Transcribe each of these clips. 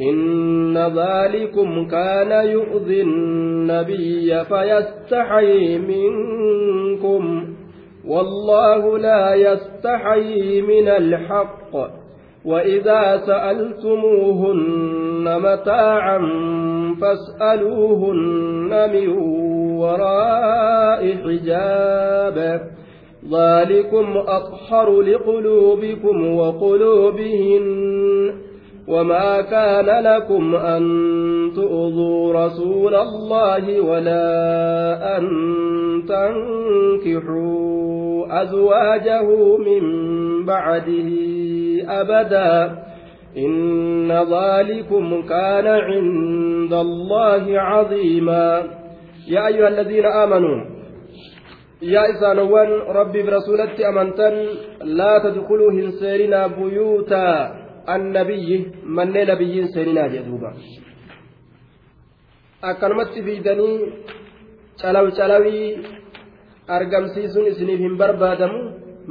إن ذلكم كان يؤذي النبي فيستحي منكم والله لا يستحي من الحق وإذا سألتموهن متاعا فاسألوهن من وراء حجاب ذلكم أطهر لقلوبكم وقلوبهن وما كان لكم أن تؤذوا رسول الله ولا أن تنكحوا أزواجه من بعده أبدا إن ذلكم كان عند الله عظيما يا أيها الذين آمنوا يا إسانوان ربي برسولتي أمنتن لا تدخلوا هنسيرنا بيوتا annabiyyi manneen nabiyyiin seeninaa jee duuba akkanumatti fiidanii calaw calawii argamsiisuun isiniif hin barbaadamu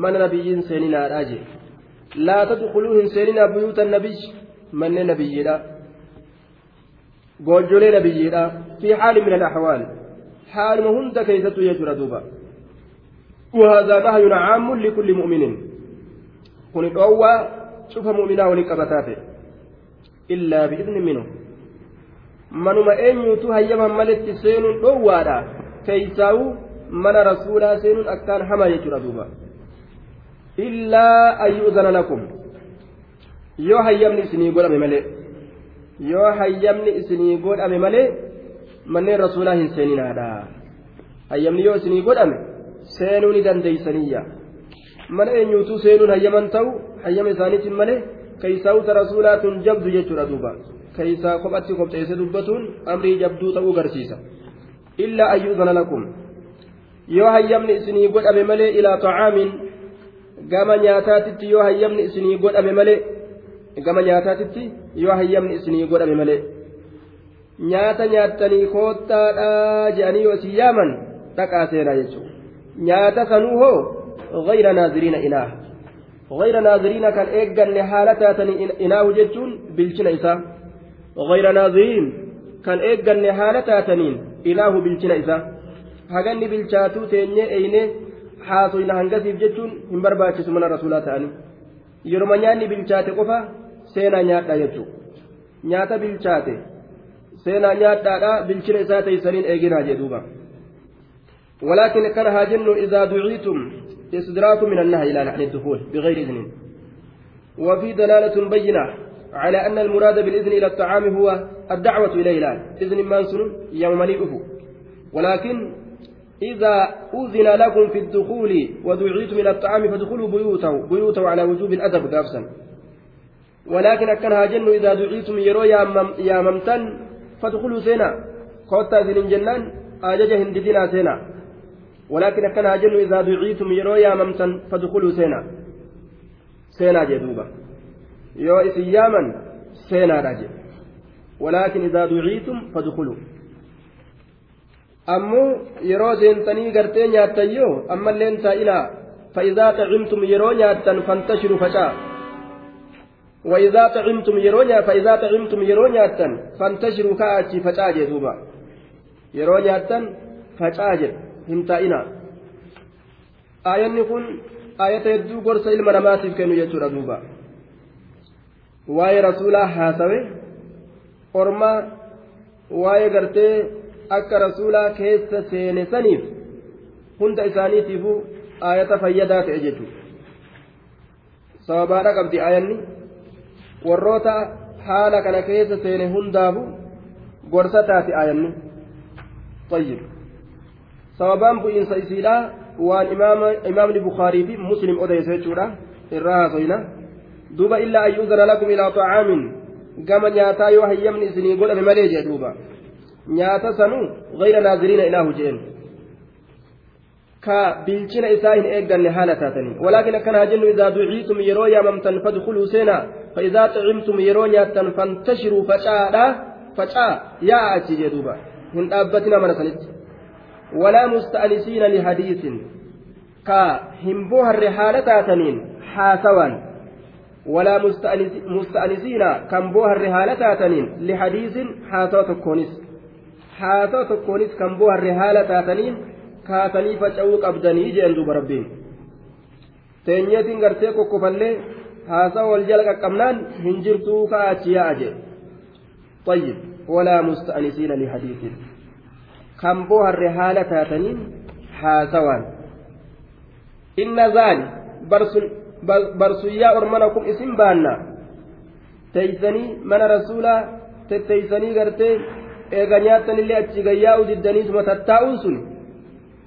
mana nabiyyiin seeninaadhaa jee laa tadkuluu hin seeninaa buyuuta nabiyyi manneen nabiyyiidha goojjolee nabiyyiidha fi haali min alaxwaal haaluma hunda keeysattu jechuudha duuba وهذا نهي عام لكل مؤمن كن دعوة cufa mu'minaa waliin qabataa ta'e illaa bi'izni minhu manuma eenyuutu hayyaman maletti seenuun dhoowwaadha keeysaa'u mana rasuulaa seenuun akkaan hamaa jechuudha duuba. Illaa ayyuuzana lakum. Yoo hayyamni isinii godhame malee yoo hayyamni isinii godhame malee manneen rasuulaa hin seeninaadha. Hayyamni yoo isinii godhame seenuu ni dandeeysaniyya mana eenyuutuu seenuun hayyaman ta'u hayyama isaaniitiin malee keeysaa'uta rasuulaatun jabdu jechuudha duuba. Keeysaa kophatti kopheesse dubbatuun amrii jabduu ta'uu garsiisa. Illaa ayyuuzana lakum. Yoo hayyamni isinii godhame malee ilaa xacaamin gama nyaataatitti yoo hayyamni isinii godhame malee gama nyaataatitti yoo hayyamni isinii godhame malee. Nyaata nyaattanii koottaadhaa je'anii yoo isin yaaman dhaqaa seenaa jechuudha. Nyaata kanuu hoo غير ناظرين إله غير ناظرين كان إيجان حالة إناه جتون بالشنا إسا غير ناظرين كان إيجان حالة تنين إله بالشنا إسا haganni bilchaatuu teenyee eyne haasoyna hangasiif jechuun hin barbaachisu mana rasuulaa ta'anii yeroma nyaanni bilchaate qofa seenaa nyaadhaa jechuudha nyaata bilchaate seenaa nyaadhaadha bilchina isaa teeysaniin eeginaa jedhuuba walaakin akkana haa jennu idaa duciitum استدراك من النهي إلى عن الدخول بغير إذن. وفي دلالة بينة على أن المراد بالإذن إلى الطعام هو الدعوة إليه لا إذن ما يوم مليئه ولكن إذا أذن لكم في الدخول ودعيتم إلى الطعام فادخلوا بيوته بيوته على وجوب الأدب قابسا. ولكن أكنها جن إذا دعيتم يرو يا ممتن فادخلوا سينا. قوتا ذن جنان أجج هنددنا سينا. ولكن كان أجل إذا دعيتم يرو يا ممتن فادخلوا سينا. سينا جدوبا يو إسياما سينا راجع. ولكن إذا دعيتم فادخلوا. ammoo yeroo seentanii gartee nyaattayyoo ammalleen taa'ilaa fa'idaa xacimtum yeroo nyaattan fantashiru facaa وإذا طعمتم يرونا فإذا طعمتم يرونا فانتشروا كأتي فجاجة دوبا. يرونا فجاجة hin taa'ina. Ayanni kun ayata hedduu gorsa ilma namaatiif kennu jechuudha duuba. Waa'ee rasuulaa haasawe orma waa'ee gartee akka rasuulaa keessa seene saniif hunda isaaniitiifuu ayata fayyadaa ta'e jechuudha. Sababaadha qabdi ayanni warroota haala kana keessa seene hundaafu gorsa taate aayanni. Xayyib sababaan bu'iinsa isiidha waan imaamni bukaarii fi muslim odeyse jechuudha irraa haasoyna duuba illaa an yu'zana lakum ilaa طacaamin gama nyaataa yoo hayyamni isinii godhame malee jee duuba nyaata sanuu gayra naaziriina ilaahu jeen ka bilchina isaa hin eegganne haala taatanii walaakin akkana haa jennu idaa duciitum yeroo yaamamtan fadkuluu seenaa فإذا طعمتم يرون ياتن فانتشروا فجاء فجاء يا أتي جدوبا هن أبتنا من سنت ولا مستأنسين لحديث. كا همبوها الرحالة تاتنين حاسوان. ولا مستأنسين كمبوها الرحالة تاتنين لحديث حاسوة الكونس حاسوة الكونس كمبوها الرحالة تاتنين kaatanii faca'uu qabdanii jeen duba rabbiin teenyeetiin gartee kokkofallee haasaa wal jala qaqqabnaan hin jirtuu ka'achi yaa'a jee طيب ولا مستأنسين لحديث. بوهر حالة تاتنين حاسوان إن ذلك برسل barsuyyaa ormana kun isin baanna teeysanii mana rasuulaa tetteeysanii gartee eega nyaattanillee achi gayyaa'u diddaniisuma tattaa'uun sun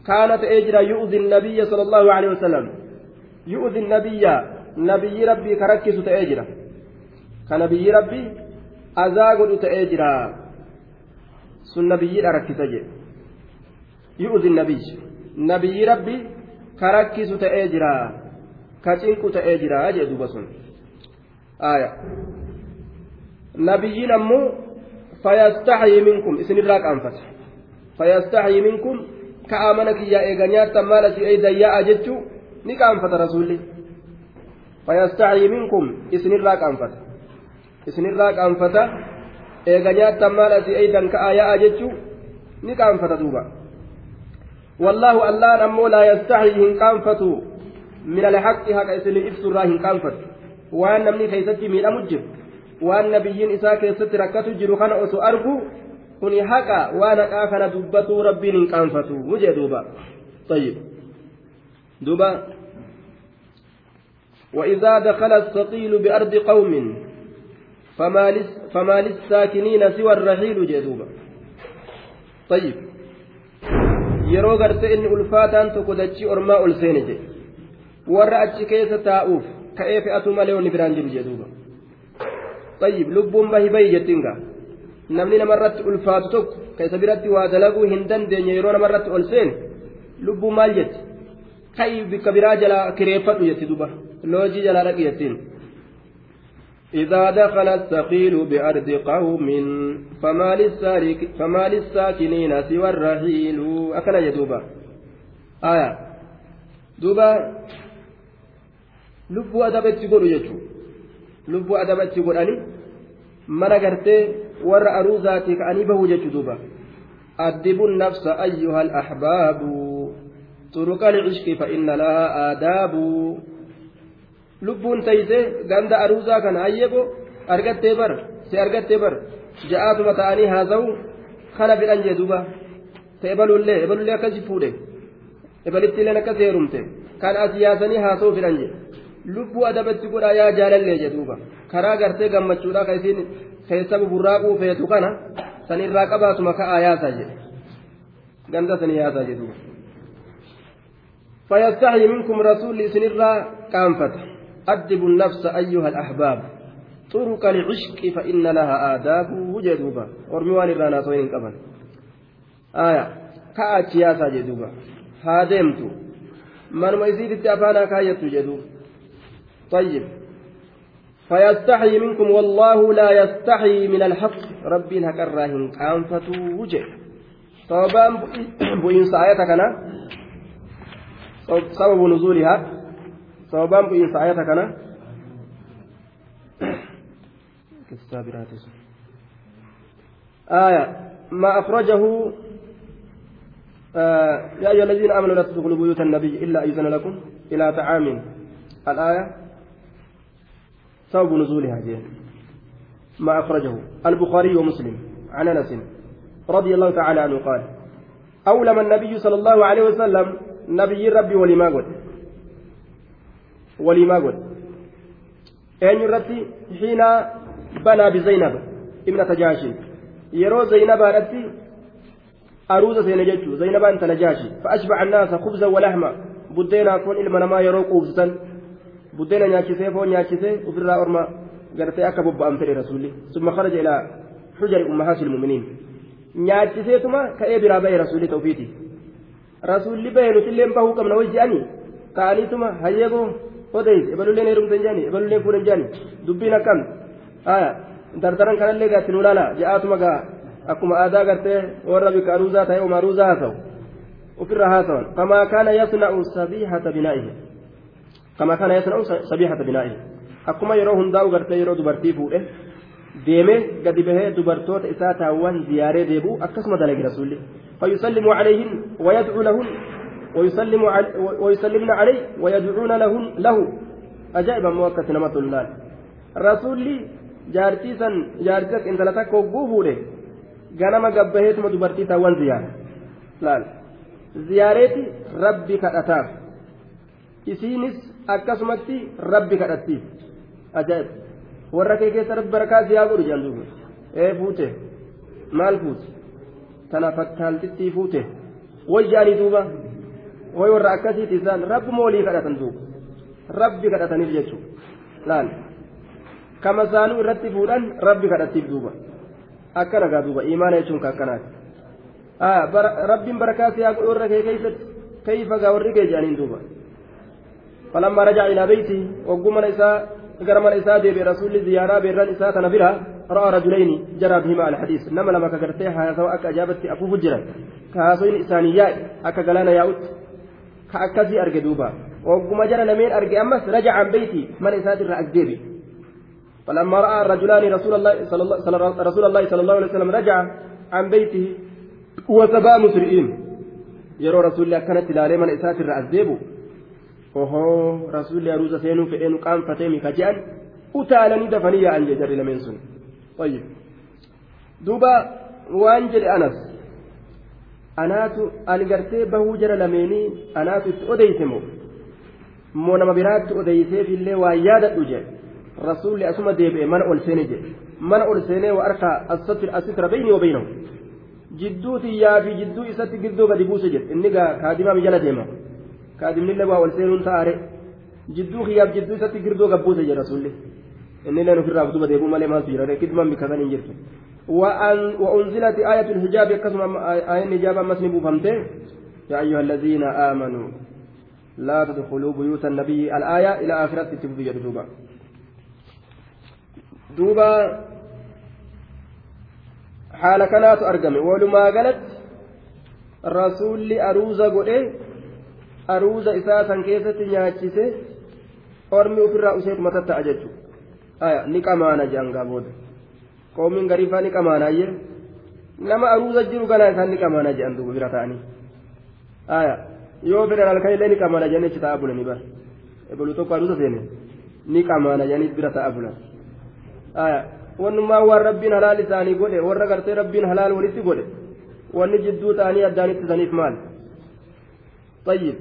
kaana ta'ee jira yu'zi nabiyya sala allahu alehi wasalam yu'zi nabiyya nabiyyi rabbii ka rakkisu ta'ee jira ka nabiyyi rabbii azaa godhu ta'ee jira sun nabiyyiidha rakkisa jedhe ka cinqu ta'ee jira jee duuba sun aya nabiyyiin ammoo fayastaxyii minkum isinirraa qaanfata fayastaxyii minkum ka'aa mana kiyyaa eega nyaattan maal asii eeydan yaa'a jechuu ni qaanfata rasuulli fayastaxyii minkum isinirraa qaanfata isinirraa qaanfata eega nyaattan maal asii eeydan ka'aa yaa'a jechuu ni qaanfata duuba allaan ammoo laa yastaxyii hin qaanfatu من الحق حق إسن إبسو راهن كانفت وأن نمني كيستي ميلا مجر وأن نبيين إساء كيست ركتو جرو كان أسو أرجو كوني حقا وأنا كافنا دبتو ربي كانفتو وجه دوبا. طيب. دوبا. وإذا دخل الثقيل بأرض قوم. فما للساكنين سوى الرحيل. جدوبا طيب. Yeroo garte inni ulfaataan tokko dachii ormaa ol seene jedhe warra achi keessa taa'uuf ka'ee fe'atu malee wanni biraan jiru jedhuuba tayyib lubbuun bahi bahi jettinga namni namarratti ulfaatu tokko keessa biratti waa dalaguu hin dandeenye yeroo namarratti ol seene lubbuu maal jetti ka'i bikka biraa jalaa kireeffadhu jetti duba إذا دخل الثقيل بأرض قوم فما, فما للساكنين سوى الرحيل أكل يدوبا آية دوبا lubbuu adabatti godhu jechuun lubbuu adabatti godhani mana gartee warra aruuzaatii ka'anii bahuu jechuu duuba addibun nafsa ayyuhal ahbaabu turuqa lcishqi fa inna lahaa aadaabu lubbuun tayse ganda aruuzaa kana hayyebo argattee bar si argattee bar ja'aatuma ta'anii haasa'u kana fidhan jee duuba ta ebalullee ebalullee akkasi fuudhe ebalitti illeen akkas heerumte kan as yaasanii haasa'u fidhan jee lubbuu adabatti godhaa yaa jaalallee jedhuuba karaa gartee gammachuudhaa ka isiin keessa burraaquu feetu kana san irraa qabaatuma ka'aa yaasaa jedhe ganda sanii yaasaa jedhuuba فيستحي منكم رسول سنرا كانفت أدبوا النفس أيها الأحباب. طرق العشق فإن لها آداب وجدوبا ورموان الرانا صوين قبل. آية. كأتي ياسا جدوبا هادمت. من ما يزيد التأفانا كاية جدوبا طيب. فيستحي منكم والله لا يستحي من الحق. ربي هكراهن كانفتو وجه صوبان بوين سايتك أنا. سبب نزولها. بوين سايتك أنا؟ كالسابرات آية. ما أخرجه آه يا أيها الذين آمنوا لا تدخلوا بيوت النبي إلا أذن لكم إلى طعام. الآية. سبب نزولها جيه ما أخرجه. البخاري ومسلم. عن أنس رضي الله تعالى عنه قال أولم النبي صلى الله عليه وسلم نبي ربي ولما قل ولما قل أين يرتي حين بنى بزينب ابنة جاشي يرو زينب رتي أروز سينججو زينب أنت نجاشي فأشبع الناس خبزا ولحما بدينا كون إلما ما يرو قوفسا buddeena nyaachisee foon nyaachisee ofirraa orma gartee akka bobba'an fedhe rasuulli summa kharaja ilaa xujari ummahaati ilmuminiin nyaachiseetuma ka'ee biraa bahe rasuulli ta'ufiiti rasuulli bahe nutilleen bahuu qabna way je'anii ka'aniituma hayyeegoo odeys ebalulleen heerumtan jeani ebalulleen fuudhan jeani dubbiin akkam dardaran kanallee gaatti nu laala je'aatuma gaa akkuma aadaa gartee warra bika aruuzaa ta'e oma aruuzaa haasa'u ofirra haasawan kamaa kaana yasna'u sabiihata binaa'ihi kamaa kaana yasna'u sabiihata binaa'ihi akkuma yeroo hundaa'u gartee yeroo dubartii fuudhe deemee gadi bahee dubartoota isaa taawwan ziyaaree deebi'u akkasuma dalagi rasuulli fayyusallimu calayhin wayadcu lahun ويسلم ويسلمن عليه ويدعون لهن له أجائب موكة نمط jaartii akka intala takka hogguu fuudhe ganama gabbaheetuma dubartii taawwan ziyaara laal ziyaareeti rabbi kadhataaf isiinis akkasumatti rabbi kadhattiif ajaa'ib warra kee keessa rabbi barakaa ziyaa godhu jedhan duuba ee fuute maal fuute tana fakkaaltittii fuute wayyaanii duuba duuba rabbi kadhataniif jechuudha laal kama isaanuu irratti fuudhan rabbi kadhattiif duuba akkana gaa duuba imaana jechuun ka akkanaati rabbiin barakaa siyaa godhu warra kee keessatti kayfa gaa warri kee jedhaniin duuba فلما رجع إلى بيته وقم إساء قرم إساء دي برسول زيارة بيران إساء تنبرها رأى رجلين جرى بهما الحديث نما لما كرتيها سواء أجابت أبو فجرا كهاسوين إسانياء أكا قلانا ياوت akkasii arge duuba. Wagguma jara lameen arge ammas rajaca an beyti mana isaatirra as deebi. فلما رأى الرجلان رسول الله صلى الله رسول الله صلى الله عليه وسلم رجع عن بيته وسبا مسرئين يرى رسول الله كانت تلالي من إسات الرأس ديبو وهو رسول الله روزا سينو فإنو قام فتيمي كجان أتالني دفنية عن جدر لمنسون طيب دوبا وانجل أنس anaatu ani gartee bahuu jara lameenii anaatu itti odeyse moo moo nama biraatti odeyseef illee waa yaadadhu jedhe rasuulli asuma deebi'e mana ol seene jedhe mana ol seenee wa arka asitra bayni wa baynahu jidduu xiyyaa fi jidduu isatti giddoo gadi buuse jedhe inni gaa kaadimaa jala deema kaadimnillee waa ol seenuun ta'aare jidduu xiyyaaf jidduu isatti girdoo gabbuuse jedhe rasuulli inni illee ofirraa duuba deebuu malee maaltu jira kidman bikka kan hin jirtu وأنزلت آية الحجاب كسم آية الحجاب مسلم بفهمته يا أيها الذين آمنوا لا تدخلوا بيوت النبي الآية إلى آخرة تبدي دوبا. دوبا حال كانت أرقم ولما قالت رسول أروزا قل أروزا إساسا كيسة نياتشيسه أرمي في الرأسيت متى أججو آية نكاما نجان قابوده qoomiin gariifaa ni qamaanaayye nama aruuza jiru ganaa isaan ni qamaana jedhan duuba bira ta'anii aya yoo fedhan halkan illee ni qamaana jedhanii achi ta'a bulanii bara ebolu tokko aruuza seene ni qamaana jedhanii bira ta'a bulan aya wannummaa waan rabbiin halaal isaanii godhe warra gartee rabbiin halaal walitti godhe wanni jidduu ta'anii addaanitti saniif maal tayyib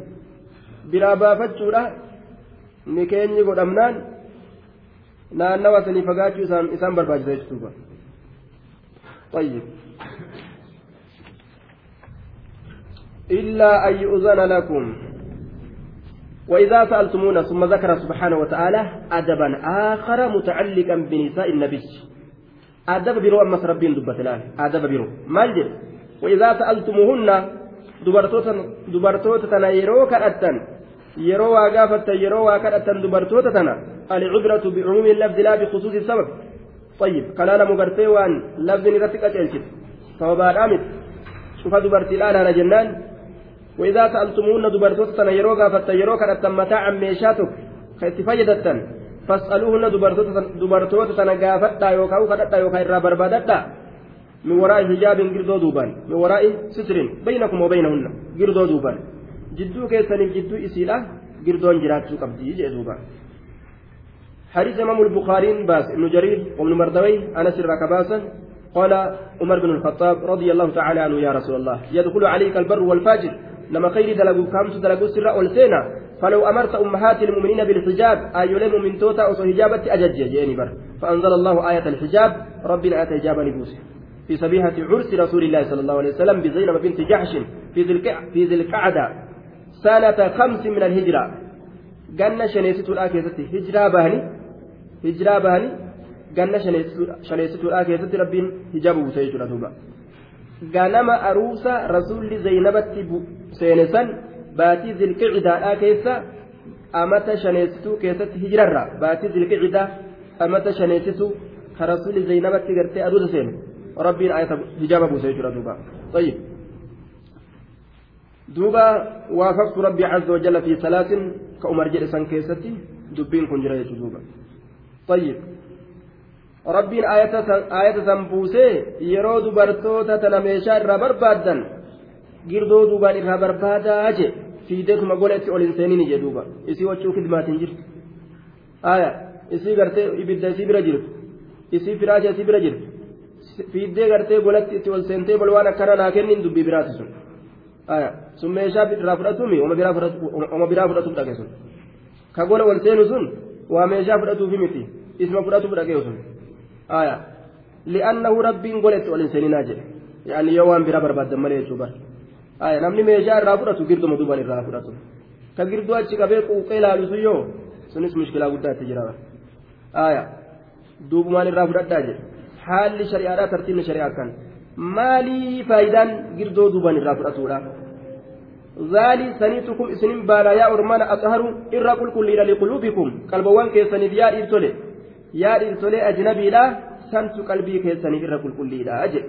biraa baafachuudha ni keenyi godhamnaan naannawa sanii fagaachuu isaan barbaachisa jechuudha طيب إلا أن يؤذن لكم وإذا سألتمونا ثم ذكر سبحانه وتعالى أدبا آخر متعلقا بنساء النبي أدب برو أما ربين دبت الآن أدب برو مالجر وإذا سألتموهن دبرتوتا تنا يرو كأتن يرو واقافة يرو واكأتن دبرتوتا تنا العبرة بعموم اللفظ لا بخصوص السبب طيب كان مغرتي وان لفظ نرتك أجلت سببا الأمت شوف دبرتي الآن أنا جنان وإذا سألتمون دبرتوت تنا يرو غافت يرو كانت متاعا ميشاتك خيت فيدتن فاسألوهن دبرتوت تنا غافتا يوكاو كدتا يوكا إرى بربادتا من وراء حجاب جردو دوبان من وراء ستر بينكم وبينهن جردو دوبان جدو كيساني جدو إسيلا جردون جراتو قبدي جئ حديث إمام البخاري باس ابن جرير وابن مردوي أنس الركباسا قال عمر بن الخطاب رضي الله تعالى عنه يا رسول الله يدخل عليك البر والفاجر لما خير دلقوا كامس دلقوا سر والسينا فلو أمرت أمهات المؤمنين بالحجاب أيولم من توتا أو حجابة أجج جيني بر فأنزل الله آية الحجاب ربنا آتى حجابا نبوسه في صبيحة عرس رسول الله صلى الله عليه وسلم بزينب بنت جحش في ذي القعدة سنة خمس من الهجرة جنة شنيسة الآكسة هجرة بهني bahanii ganna shaneessituudhaa keessatti rabbiin hijaaba buuse jechuudha duuba ganama aruusa rasuulli zaynabatti seene san baatii zilqicidaadhaa keessa amata shaneessituu keessatti hijirarra baatii zilqicidaa amata shaneessituu ka rasuulli zaynabatti gartee aruusa seene rabbiin hijaaba buuse jechuudha duuba طيب duuba waafaqtu rabbi عز وجل في ثلاث كأمر جل سن كيستي دبين كن جرى duuba طيب rabbiin ayata san buusee yeroo dubartoota tana meeshaa irraa barbaaddan girdoo duubaan irraa barbaadaa je fiideetuma gola itti ol hin seenini je duuba isii wachuu kidmaatiin jirtu aya isii gartee ibidda isii bira jirtu isii firaasha isii bira jirtu fiiddee gartee golatti itti ol seentee bol akkana naa kennin dubbii biraati sun aya sun meeshaa irraa fudhatumi oma biraa fudhatuuf dhage sun ka gola ol seenu sun waa meeshaa fudhatuufi miti isma fudhatuuf dhagee sun aya li'annahu rabbiin goletti ol hin seeninaa jedhe yaani yoo waan biraa barbaaddan malee jechuu bar aya namni meeshaa irraa fudhatu girduma duuban irraa fudhatu ka girduu achi qabee quuqee ilaalu sun yoo sunis mushkilaa guddaa itti jira aya duubumaan irraa fudhadhaa jedhe haalli shari'aadhaa tartiibni shari'aa kan maalii faayidaan girdoo duuban irraa fudhatuudha يا أرمان أطهروا إرى قل كل لقلوبكم قلبوان كيسني يا إرتولي يا إرتولي أجنبي لا سنت قلبي كيسني إرى قل كل لا أجل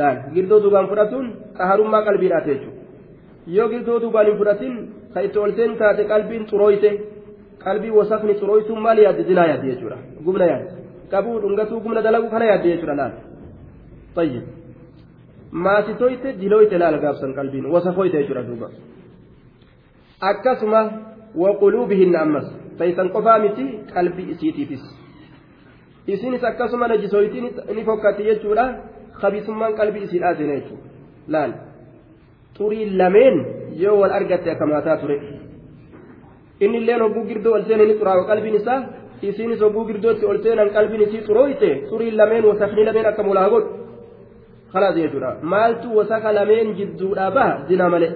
laal girdoo duubaan fudhatuun qaharummaa qalbiidhaati jechuudha yoo girdoo duubaan hin fudhatin ka itti olseen taate qalbiin xurooyte qalbii wasafni xurooytuun maal yaadde zinaa yaadde jechuudha gumna yaadde qabuu dhungatuu gumna dalaguu kana yaadde jechuudha laal maasitoyte dilooyte laal gaabsan qalbiin wasafoyte jechuudha duuba akkasuma waquluubihinna ammas taysan qofaa miti qalbii isiitiifis isinis akkasuma najisoytiin ni fokkatti jechuudha kabisummaan qalbii isiidhaa seena jechuudha laal xurii lameen yoo wal argatte akka maataa ture inni illeen hogguu girdoo ol seenanii xuraawa qalbiin isaa isiinis hogguu girdootti ol seenan qalbiin isii xurooyte xurii lameen wasakni lameen akka mulaa godhu wasaka lameen jidduudhaa baha zina malee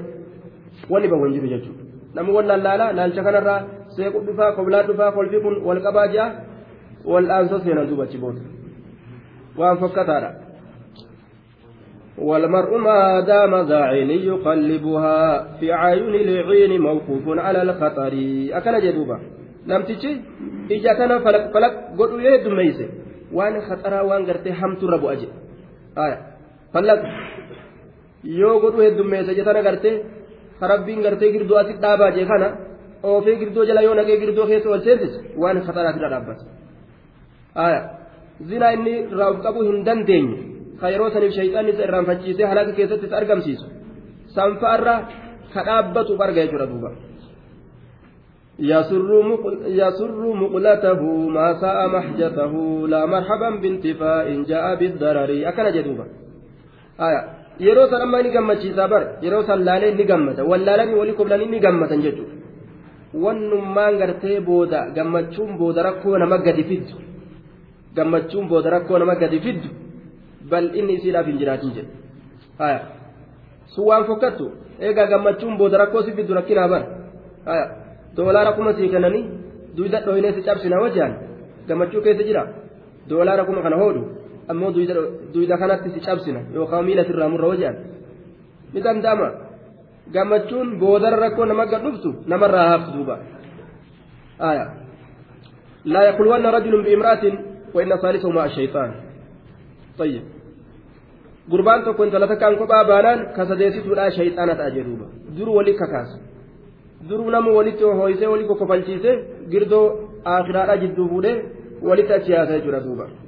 wanni bahu hin jiru jechuudha namni wal lallaalaa laalcha kanarraa seequ dhufaa koblaa dhufaa kolfi kun wal qabaa ji'a wal dhaansoo seenan duuba achi booda waan fokkataadha. والمرء ما دام ذا عين يقلبها في عيون العين موقوف على الخطر أكن جدوبا نمتشي إجا كان فلك فلك قد يد ميسي وان خطرا وان قرتي حمت ربو أجي آية فلك yoo godhu heddummeessa jetana gartee karabbiin gartee girdoo asitti dhaabaa jee kana oofee girdoo jala yoo naqee girdoo keessa ol seensis waan khataraatira dhaabbata aya zinaa inni irraa of qabuu hin dandeenye ka yeroo saniif shayxaanni isa irraanfachiisee halaka keessatti isa argamsiisu sanfa'arra ka dhaabbatuuf arga jechuudha duuba يسر مقلته ما ساء محجته لا مرحبا بانتفاء جاء بالضرر أكن جدوبا آية yeroo san amma ni gammachiisaa bar yeroo san laalee ni gammata wallaalanii walii koblanii ni gammatan jechuudha wannummaan gartee booda gammachuun booda rakkoo nama gadi fiddu gammachuun booda rakkoo nama gadi fiddu bal inni isiidhaaf hin jiraatin jedhe haya sun waan fokkattu eegaa gammachuun booda rakkoo si fiddu rakkinaa bar haya doolaara kuma sii kennanii duyda dhoyinee si cabsina wajaan gammachuu keessa jira doolaara kuma kana hoodhu ammoo duyda kanatti si cabsina yookaan miila sirraa murra wajaan ni danda'ama gammachuun boodara rakkoo nama gad dhuftu namarraa haaftu duuba لا يقولون رجل بامرأة وإن ثالثهما الشيطان طيب intala takkaan kophaa baanaan kasadeessituudha shayxaana ta'a jedhuuba duru wali kakaasu duru nama walitti hooyisee walii kokkofalchiisee girdoo aakiraadhaa jidduu fuudhee walitti achi yaasa jechuudha duuba طيب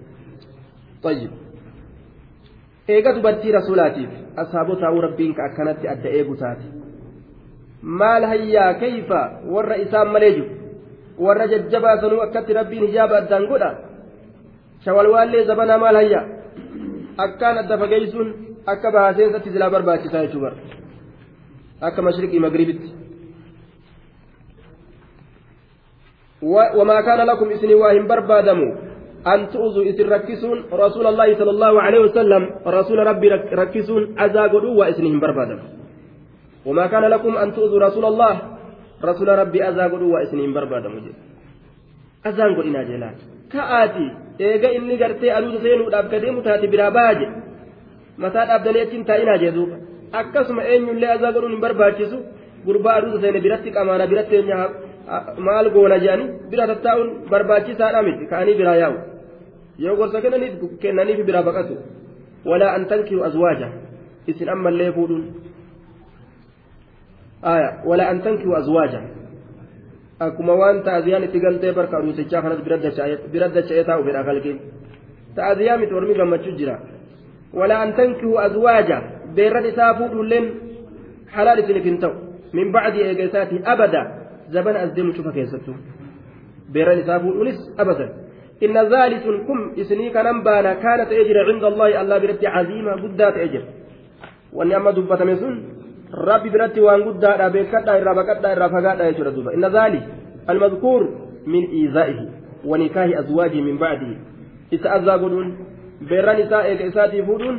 eega dubartii rasuulaatiif asaabotaa'uu rabbiin ka akkanatti adda eegu taate maal hayyaa kayfa warra isaan malee jiru warra jajjabaasanuu akkatti rabbiin hijaaba addaan godha shawalwaallee zabanaa maal hayyaa akkaan adda fageessuun akka bahaseensatti silaa barbaachisaa jechuudha akka mashriqii magribitti. وما كان لكم إسني واهم بربادموا أن تؤذوا إسن ركسون رسول الله صلى الله عليه وسلم رسول ربي ركسون أزاقوا وإسنهم بربادموا وما كان لكم أن تؤذوا رسول الله رسول ربي أزاقوا وإسنهم بربادموا أزاقوا إنا جلال eega inni gartee aduuta seenuudhaaf gadeemu taate biraa baaje mataa dhaabdanii achiin taa'inaa jee duuba akkasuma eenyullee azaa godhuun hin barbaachisu gurbaa aduuta seene biratti qamaana biratti maal goona jedhanii bira tattaa'uun barbaachisaadha miti ka'anii biraa yaa'u yoo gorsa kennaniif biraa baqatu walaa an tankiru azwaaja isin ammallee fuudhuun walaa an tankiru azwaaja akkuma waan ta'aziyaan itti galtee barka aduusichaa kanas bira dacha'ee taa'u fedha kalqiin ta'aziyaa miti ormi gammachuu jira walaa an tankiru azwaaja beerran isaa fuudhulleen halaal isiniif hin ta'u min bacdi eega isaatii abada زبن أزدم شوف إن ذلك كم إسني كان بانا كانت أجر عند الله الله برتي عزيمة قدات أجر. أما دبة مسون ربي برتي وأن قدات أبيكتا إرى بكتا إرى فقاتا يجر دوبا إن ذلك المذكور من إيذائه ونكاه أزواجه من بعده. إسأذى قدون بيران إساء إساتي فودون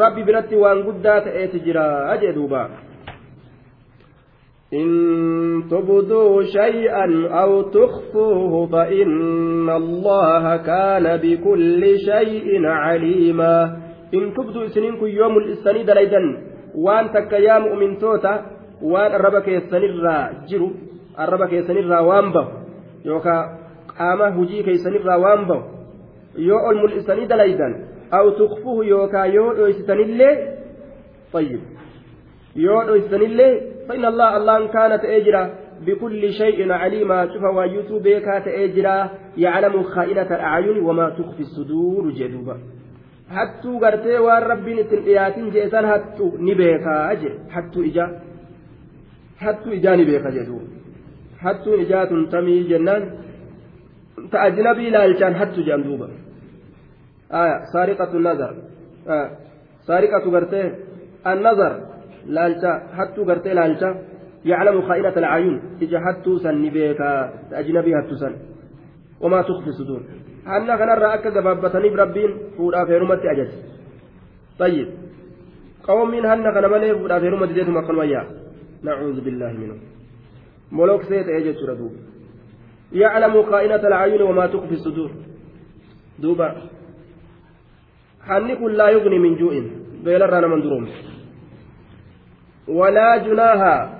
ربي برتي وأن قدات أجر أجر دوبا. إن تبدوا شيئا أو تخفوه فإن الله كان بكل شيء عليما. إن تبدوا إسنينكم يوم الإسني دليدا. وأن تك يا مؤمن توتا وأن الربك يسنر جرو الربك يسنر وانبه يوكا قام هجي كيسنر وانبه يو الملئسني دليدا. أو تخفوه يوكا يو إسني طيب. يو إسني فإن الله الله كانت أجرا بكل شيء عليما شوف وايوتو بيكا تأجرا يعلم خائنة الأعين وما تخفي الصدور جدوبا hattuu gartee waan rabbiin ittiin dhiyaatin jeesan hattu ni beekaa je hattuu ijaa hattuu ijaa ni beeka jedhu hattuun ijaa tun tamii jennaan ta ajnabii ilaalchaan hattu jedhan duuba saariqatu nazar saariqatu gartee an nazar laalcha hattuu gartee laalcha yaclamu khaa'inata alcaayun ija hattuu san ni beekaa ajnabii hattu san wamaa tukfi suduur hanna kanarraa akka gabaabbataniif rabbiin fuudhaaf heerumatti ajaje طيب قوم من هن كان مالي فودا في رمى ديتهم كانوا يا نعوذ بالله منه ملوك سيت اجت ردوب يعلم خائنة العيون وما تخفي الصدور دوبا حنك لا يغني من جوع بيل رانا من دروم ولا جناها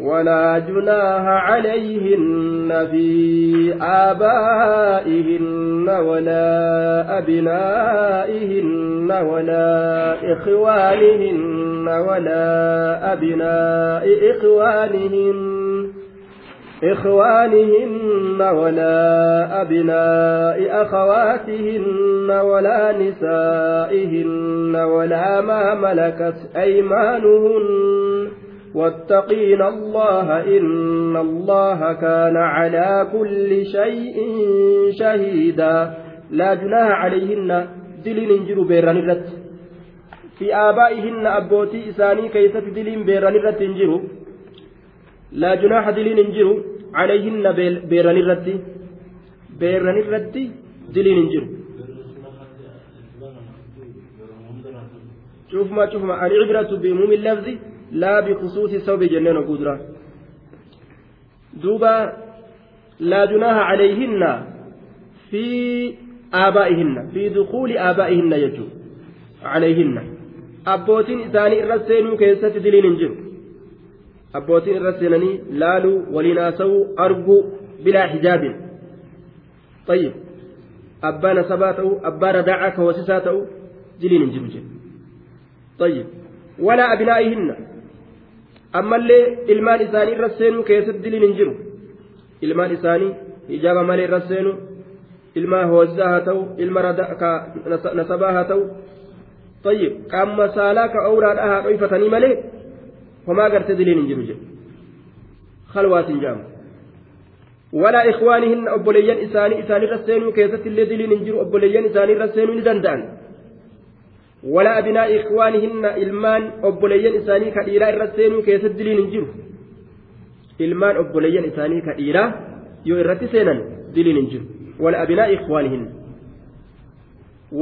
ولا جناها عليهن في آبائهن ولا أبنائهن ولا إخوانهن ولا أبناء إخوانهن. إخوانهن ولا أبناء أخواتهن ولا نسائهن ولا ما ملكت أيمانهن. واتقين الله إن الله كان على كل شيء شهيدا. لا جناح عليهن. دلين انجروا بيران في آبائهن أبوتي إساني كيست دلين بيران الرت انجروا لا جناح دلين انجروا عليهن بيران الرت بيران الرت دلين انجروا شوف ما شوف ما العبرة بموم اللفظ لا بخصوص الثوب جنين وقدرة. دوبا لا جناح عليهن في آبائهن في دخول آبائهن يجو. عليهن. أبوتين إساني الرسين كيسة دلين انجروا abbootiin irra seenanii laaluu waliin haasa'uu arguu bilaa hijaabin طيب abbaa nasabaa ta'uu abbaa radaacaa ka hoosisaa ta'uu diliin hin jiru jedhe طيب walaa abinaa'ihinna ammallee ilmaan isaanii irra seenuu keessatti diliin hin jiru ilmaan isaanii hijaaba malee irra seenuu ilma hoosisaa haa ta'u ilma nasabaa haa ta'u طيب qaama saalaa ka awraadha haa dhoyfatanii malee ikhwaanihinna obboleeyyan isaanii isaanirra seenuu keessatti illee diliin hin jiru obboleeyyan isaaniirra seenuu ni danda'an walaa abinaa ikhwaanihinna ilmaan obboleeyyan isaanii ka dhiiraa irra seenuu keessatti diliin hin jiru ilmaan obboleeyyan isaanii ka dhiiraa yoo irratti seenan diliin hin jiru walaa abinaa ikhwaanihinna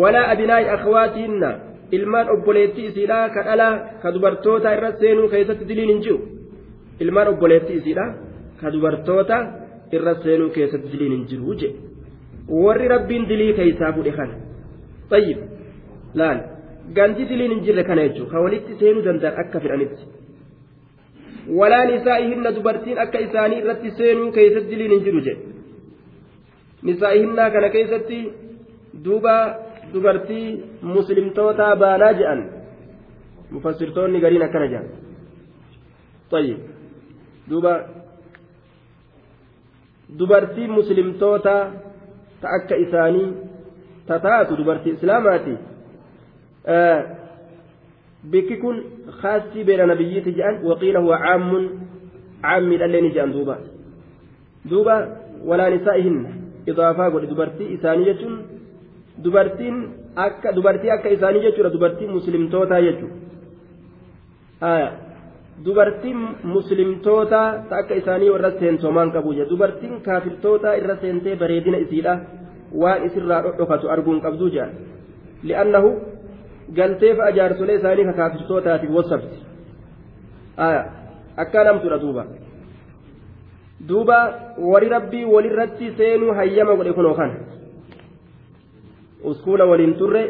walaa abinaa akhwaatihinna ilmaan obboleettii isiidhaa ka dhalaa ka dubartoota irra seenuu keessatti diliin hin jiru ilmaan obboleettii isiidhaa ka dubartoota irra seenuu keessatti diliin hin jiru je warri rabbiin dilii keeysaa fudhe kana tayyib laal ganti diliin hin jirre kana jechuudha ka walitti seenuu danda'an akka fedhanitti walaan nisaa'ihinna dubartiin akka isaanii irratti seenuu keessatti diliin hin jiru jedhe nisaa'ihinnaa kana keessatti duuba dubartii muslimtoota baanaa jedhan mufassirtoonni gariin akkana jedhan طيب duuba dubartii muslimtoota ta akka isaanii tataatu dubartii islaamaati bikki kun khaasii beela nabiyyiiti jedhan waqiila huwa caammun caammiidhallee ni jedhan duuba duuba walaa nisaa'ihinna idaafaa godhe dubartii isaanii jechuun dubartiin akka dubartii akka isaanii jechuudha dubartii muslimtootaa jechuudha. Dubartiin muslimtootaa ta akka isaanii warra seensomaan qabu jedha dubartiin kaafirtootaa irra seentee bareedina isiidha waan isirraa dhodhokatu arguun qabduu jedha li'annahu galteef ajaarsolee isaanii ka kaafirtootaatiif wasabti. Akka namtudha duuba. Duuba wari rabbii walirratti seenuu hayyama godhe kunoo kana uskuula waliin turre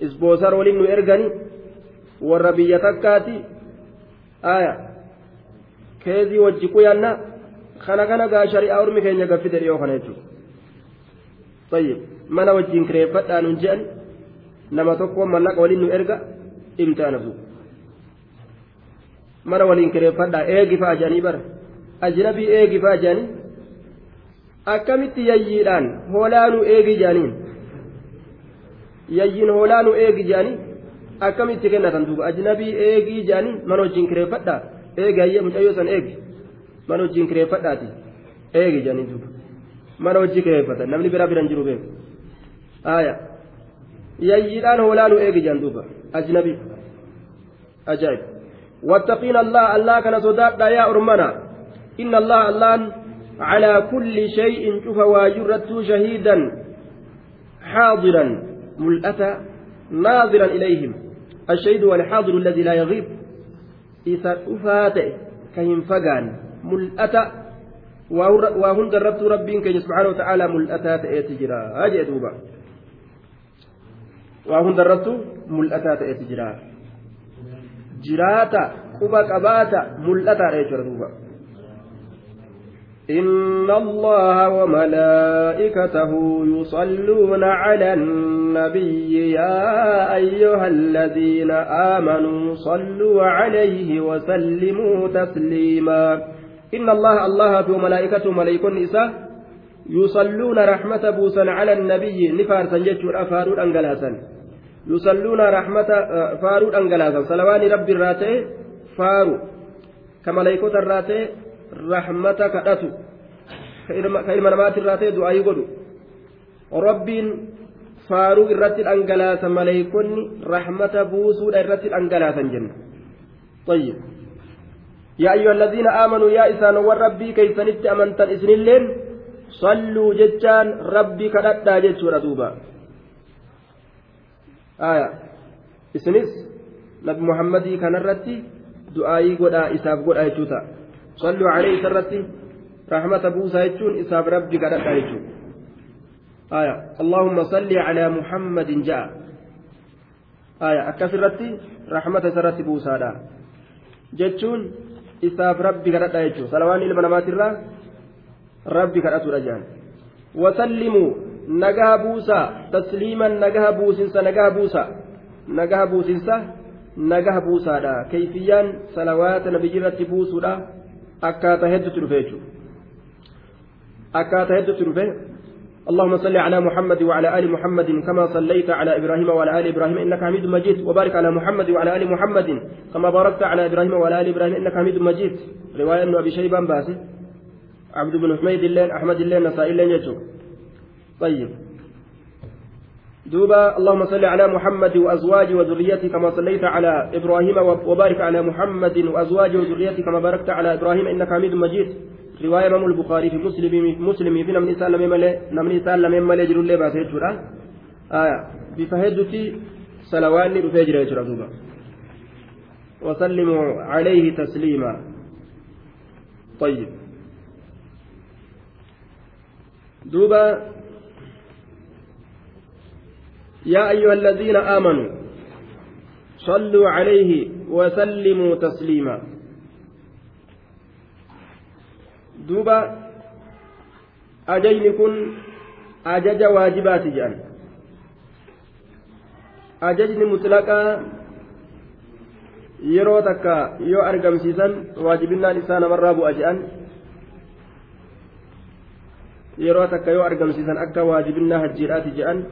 isboosar waliin nu ergani warra biyya takkaati aya keezii wajji quyanna kana kana gaa shari'aa ormi keenya gaffite dhiyoo kana jechuudha tayyib mana wajjiin kireeffadhaa nun je'an nama tokko mallaqa waliin nu erga imtaana duuba mana waliin kireeffadhaa eegi fa'a jedhanii bara ajnabii eegi fa'a jedhanii akkamitti yayyiidhaan hoolaanu eegi jedhaniin yayyiin hoolaanu eegi jedhanii akkamitti kennatan duuba ajnabii eegii jedhanii mana wajjin kireeffadhaa eegi hayyee mucayyoo san eegi mana wajjin kireeffadhaati eegi jedhanii duuba mana wajji kireeffatan namni biraa biran jiru beeku aayaa yayyiidhaan hoolaanu eegi jedhan duuba ajnabii ajaa'ib wattaqiina allah allah kana sodaadhaa yaa ormana inna allah allaan على كل شيء شوف واجرت شهيدا حاضرا ملأتا ناظرا إليهم. الشهيد والحاضر الذي لا يغيب. إذا أفات كهم فقان ملأتا وهن دربت ربي كي سبحانه وتعالى ملأتا تأتجرا هذه دوبا وهن دربت ملأتا تأتجرا جراتا قبا قباتا ملأتا تأتجرا دوبا إن الله وملائكته يصلون على النبي يا أيها الذين آمنوا صلوا عليه وسلموا تسليما إن الله الله وملائكته ملائكة النساء يصلون رحمة بوسا على النبي نفارسا جتشور أفارود أنجلاسا يصلون رحمة فارود أنجلاسا صلوان رب الراتي فارو. كملائكة الراتي rahmata kadhatu ka ilma namaatirraa ta'e du'aayii godhu rabbiin faaruu irratti dhangalaasa maleeykonni rahmata buusuudha irratti dhangalaasan jenna طيب يا أيها الذين آمنوا يا إسان والربي كيف نت أمنتن إسن اللين صلوا ججان ربي كدتا ججور دوبا آية إسنس نبي محمد كان الرتي دعائي يجوتا صلوا عليه سرتي. رحمة بوسى يجون إساب ربي قد يجون آية. اللهم صل على محمد جاء. آية. أكثرتي رحمة سرتي بوسى لا جتون إساب ربي قد يجون صلواني لمن مات الله ربي قد رجال وسلموا. نجاه بوسى تسليما نجاه بوسنسا نجاه بوسى نجاه بوسنسا نجاه بوسى كيفيا؟ صلوات نبي جرت بوسى akkaataa hedduutu dhufe jechuudha akkaataa hedduutu dhufe اللهم صل على محمد وعلى آل محمد كما صليت على إبراهيم وعلى آل إبراهيم إنك حميد مجيد. وبارك على محمد وعلى آل محمد كما باركت على إبراهيم وعلى آل إبراهيم إنك حميد مجيد. رواية أنه ابن أبي شيبة baase. عبد بن حميد illeen أحمد illeen نسائي illeen يجو. طيب. duuba اللهم صل على محمد وأزواجه وذريته كما صليت على إبراهيم وبارك على محمد وأزواجه وذريته كما باركت على إبراهيم إنك حميد مجيد. رواية إمام البخاري في مسلم مسلم في نمني سالم ملي نمني سالم ملي جرول لي باسي جرا آية بفهدتي سلواني بفجر يجرا دوبا. وسلموا عليه تسليما. طيب. دوبا يا أيها الذين آمنوا صلوا عليه وسلموا تسليما دوبا أجيني كن أجج واجبات جان أججني مطلقا yeroo takka yoo argamsiisan waajibinnaan isaa namarraa bu'a je'an yeroo takka yoo argamsiisan akka waajibinnaa hajjiidhaati je'an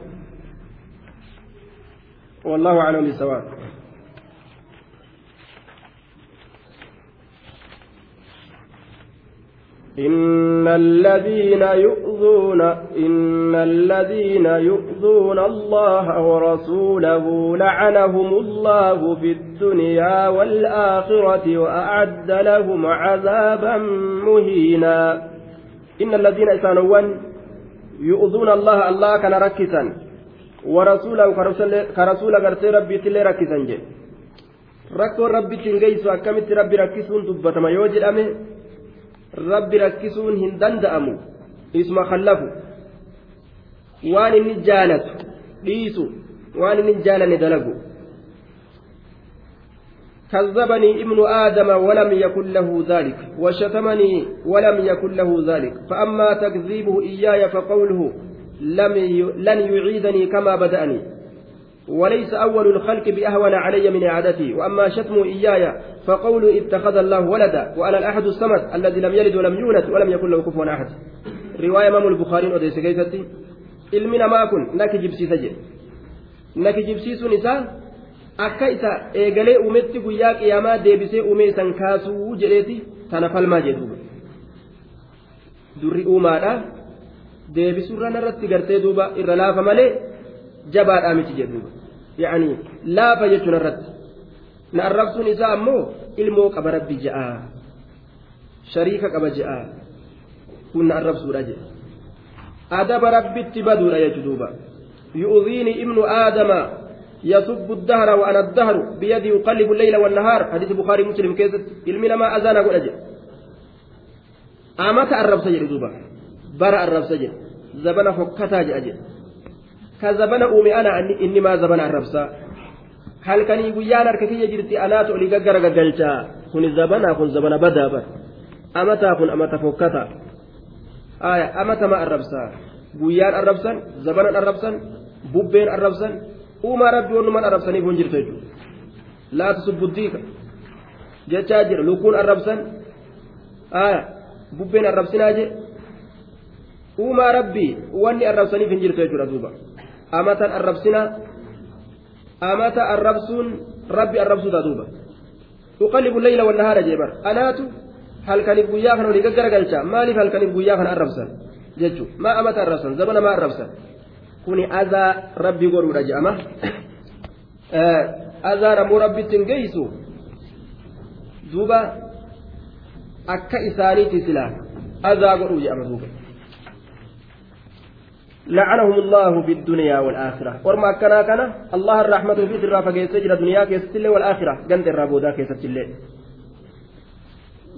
والله أعلم بالصواب إن الذين يؤذون إن الذين يؤذون الله ورسوله لعنهم الله في الدنيا والآخرة وأعد لهم عذابا مهينا. إن الذين يؤذون الله الله كان ركسا ورسوله كرسول غرتي ربي تلي ركسا جي. ركو ربي تنجيسو أكمت ربي ركسون دبتما يوجد أمي. hin danda'amu isma kallafu waan inni jaalatu dhiisu waan inni jaalanne dalagu كذبني ابن آدم ولم يكن له ذلك. وشتمني ولم يكن له ذلك. فأما تكذيبه إياي فقوله. لن يعيدني كما بدأني وليس أول الخلق بأهون علي من إعادتي وأما شتم إياي فقول اتخذ الله ولدا وأنا الأحد الصمد الذي لم يلد ولم يولد ولم يكن له كفوا أحد رواية إمام البخاري أديس كيفتي ilmina maa kun naki jibsiisa jedhe naki jibsiisuun isaa akka isa eegalee uumetti guyyaa qiyaamaa deebisee uumee isan kaasuu jedheeti tana falmaa jedhuuba durri deebisuurra narratti gartee duuba irra laafa malee jabaadhaa miti jedhuuba yaani laafa jechuun irratti na arrabsuun isaa ammoo ilmoo qaba rabbi ja'a shariika qaba ja'a kun na arrabsuudha jedhe adaba rabbitti baduudha jechu duuba yu'udhiini ibnu aadama يسب الدهر وأنا الدهر بيدي يقلب الليل والنهار حديث البخاري مسلم كيست المنا ما أذان أقول أجل أمتى الرب سجل دوبا برا الرب سجل زبنا فكتا أجل كزبنا أومي أنا إني ما زبنا الرب halkanii guyyaan harka kiyya jirti anaatu olii gaggara gaggalchaa kun zabanaa kun zabana badaa bar amataa kun amata fokkata aya amata ma arrabsaa guyyaan arrabsan zabanan arrabsan bubbeen arrabsan uumaa rabbi wannuman arrabsaniif hun jirtu jechuudha laatu subbuddiika jechaa jira lukkuun arrabsan aya bubbeen arrabsinaa je uumaa rabbi wanni arrabsaniif hin jirtu jechuudha duuba amatan arrabsinaa amata arrabsuun rabbi arrabsuudha duuba uqallibu leyla wannahaara jee bar anaatu halkaniif guyyaa kana olii gaggaragalcha maaliif halkaniif guyyaa kana arrabsan jechu maa amata arrabsan zabana maa arrabsan kuni azaa rabbi godhuudha je'ama azaa namuu rabbitti hin geeysu duuba akka isaaniiti silaa azaa godhuu je'ama duuba لعنهم الله في الدنيا والآخرة. ورما كان كان الله الرحمة في سر فكيس جرى الدنيا كيس والآخرة. جنت الرابودا كيس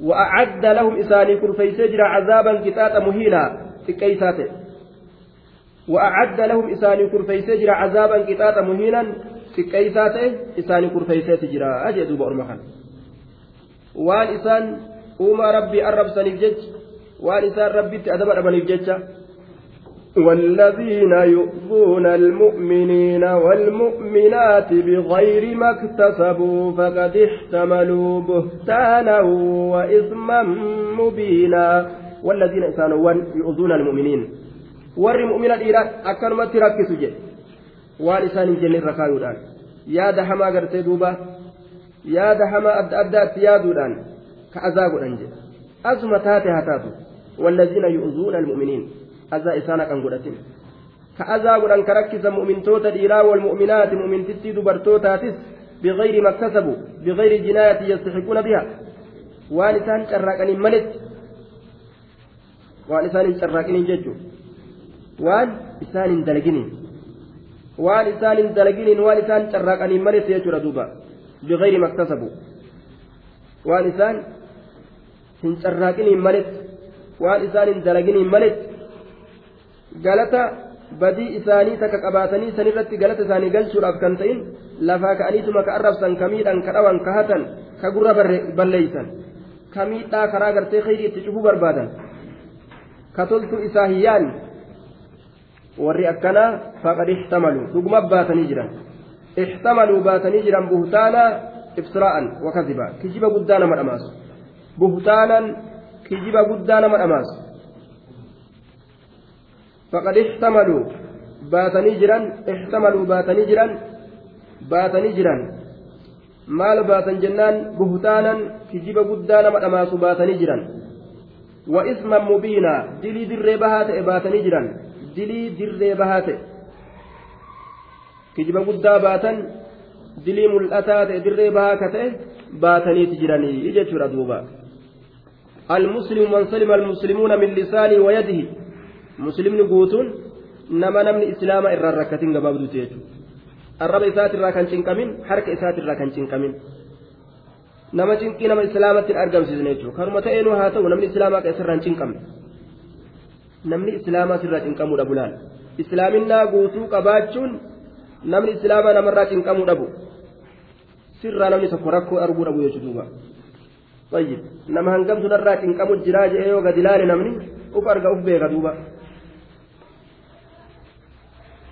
وأعد لهم إساني كن فيسجر عذابا كتاتا مهينا في كيساته وأعد لهم إساني كن فيسجر عذابا كتاتا مهينا في كيساته إساني كن فيسجر أجدوا بأرمخا وان إسان أوما ربي أرب سنفجج وان إسان ربي تأدب أربنفجج والذين يؤذون المؤمنين والمؤمنات بغير ما اكتسبوا فقد احتملوا بهتانا وإثما مبينا والذين إسانوا يؤذون المؤمنين warri mu'mina dhiiraa akkanumatti rakkisu jedhe waan isaan hin jenne irra kaayuudhaan yaada hamaa gartee duuba yaada hamaa adda addaatti yaaduudhaan ka godhan jedhe asuma taate haa taatu والذين يؤذون المؤمنين azaa isaana kan godhatin ka azaa godhan ka rakkisa mu'mintoota dhiiraa walmu'minaati mu'mintittii dubartootaatis ما اكتسبوا بغير جناية يستحقون بها waan isaan carraaqaniin maletti waan isaan hin carraaqiniin jechuun waan isaan hin dalaginiin waan isaan hin dalaginiin waan isaan carraaqaniin maletti jechuudha duuba bigayri maktasabu waan isaan hin carraaqiniin maletti waan isaan hin dalaginiin maletti galata badii isaanii takka qabaatanii sanirratti galata isaanii galchuudhaaf kan ta'in lafaa ka'aniituma ka arrabsan ka miidhan ka dhawan ka hatan ka gurra balleeysan ka miidhaa karaa gartee khayrii itti cufuu barbaadan ka toltu isaa hiyyaan warri akkanaa faqad ixtamaluu dhuguma baatanii jiran ixtamaluu baatanii jiran buhtaana ibsiraa'an wakadiba kijiba guddaa nama dhamaasu buhtaanan kijiba guddaa nama dhamaasu faqad ixtamaluu baatanii jiran ixtamaluu baatanii jiran baatanii jiran maal baatan jennaan buhtaanan kijiba guddaa nama dhamaasu baatanii jiran wa isman mubiinaa dilii dirree bahaa ta'e baatanii jiran dilii dirree bahaa ta'e kijiba guddaa baatan dilii mul'ataa ta'e dirree bahaa ka ta'e baataniiti jiranii jechuudha duuba المسلم من سلم المسلمون من لسانه ويده نما نمني إسلام إرى الركتين قبابدو تيجو الرب إسات الرا كان شنكمين حركة إسات الرا كان شنكمين nama cinqii nama islaamatti argamsiisne jechuudha karuma ta'eenuu haa ta'u namni islaamaa keessarraan cinqamne namni islaamaa sirraa cinqamuudha bulaan islaaminaa guutuu qabaachuun namni islaamaa namarraa cinqamuu dhabu sirraa namni tokko rakkoo arguu dhabu jechuudha طيب نما هنقم سنرى تنقم الجراج ايو قد لالي نمني uf beeka duuba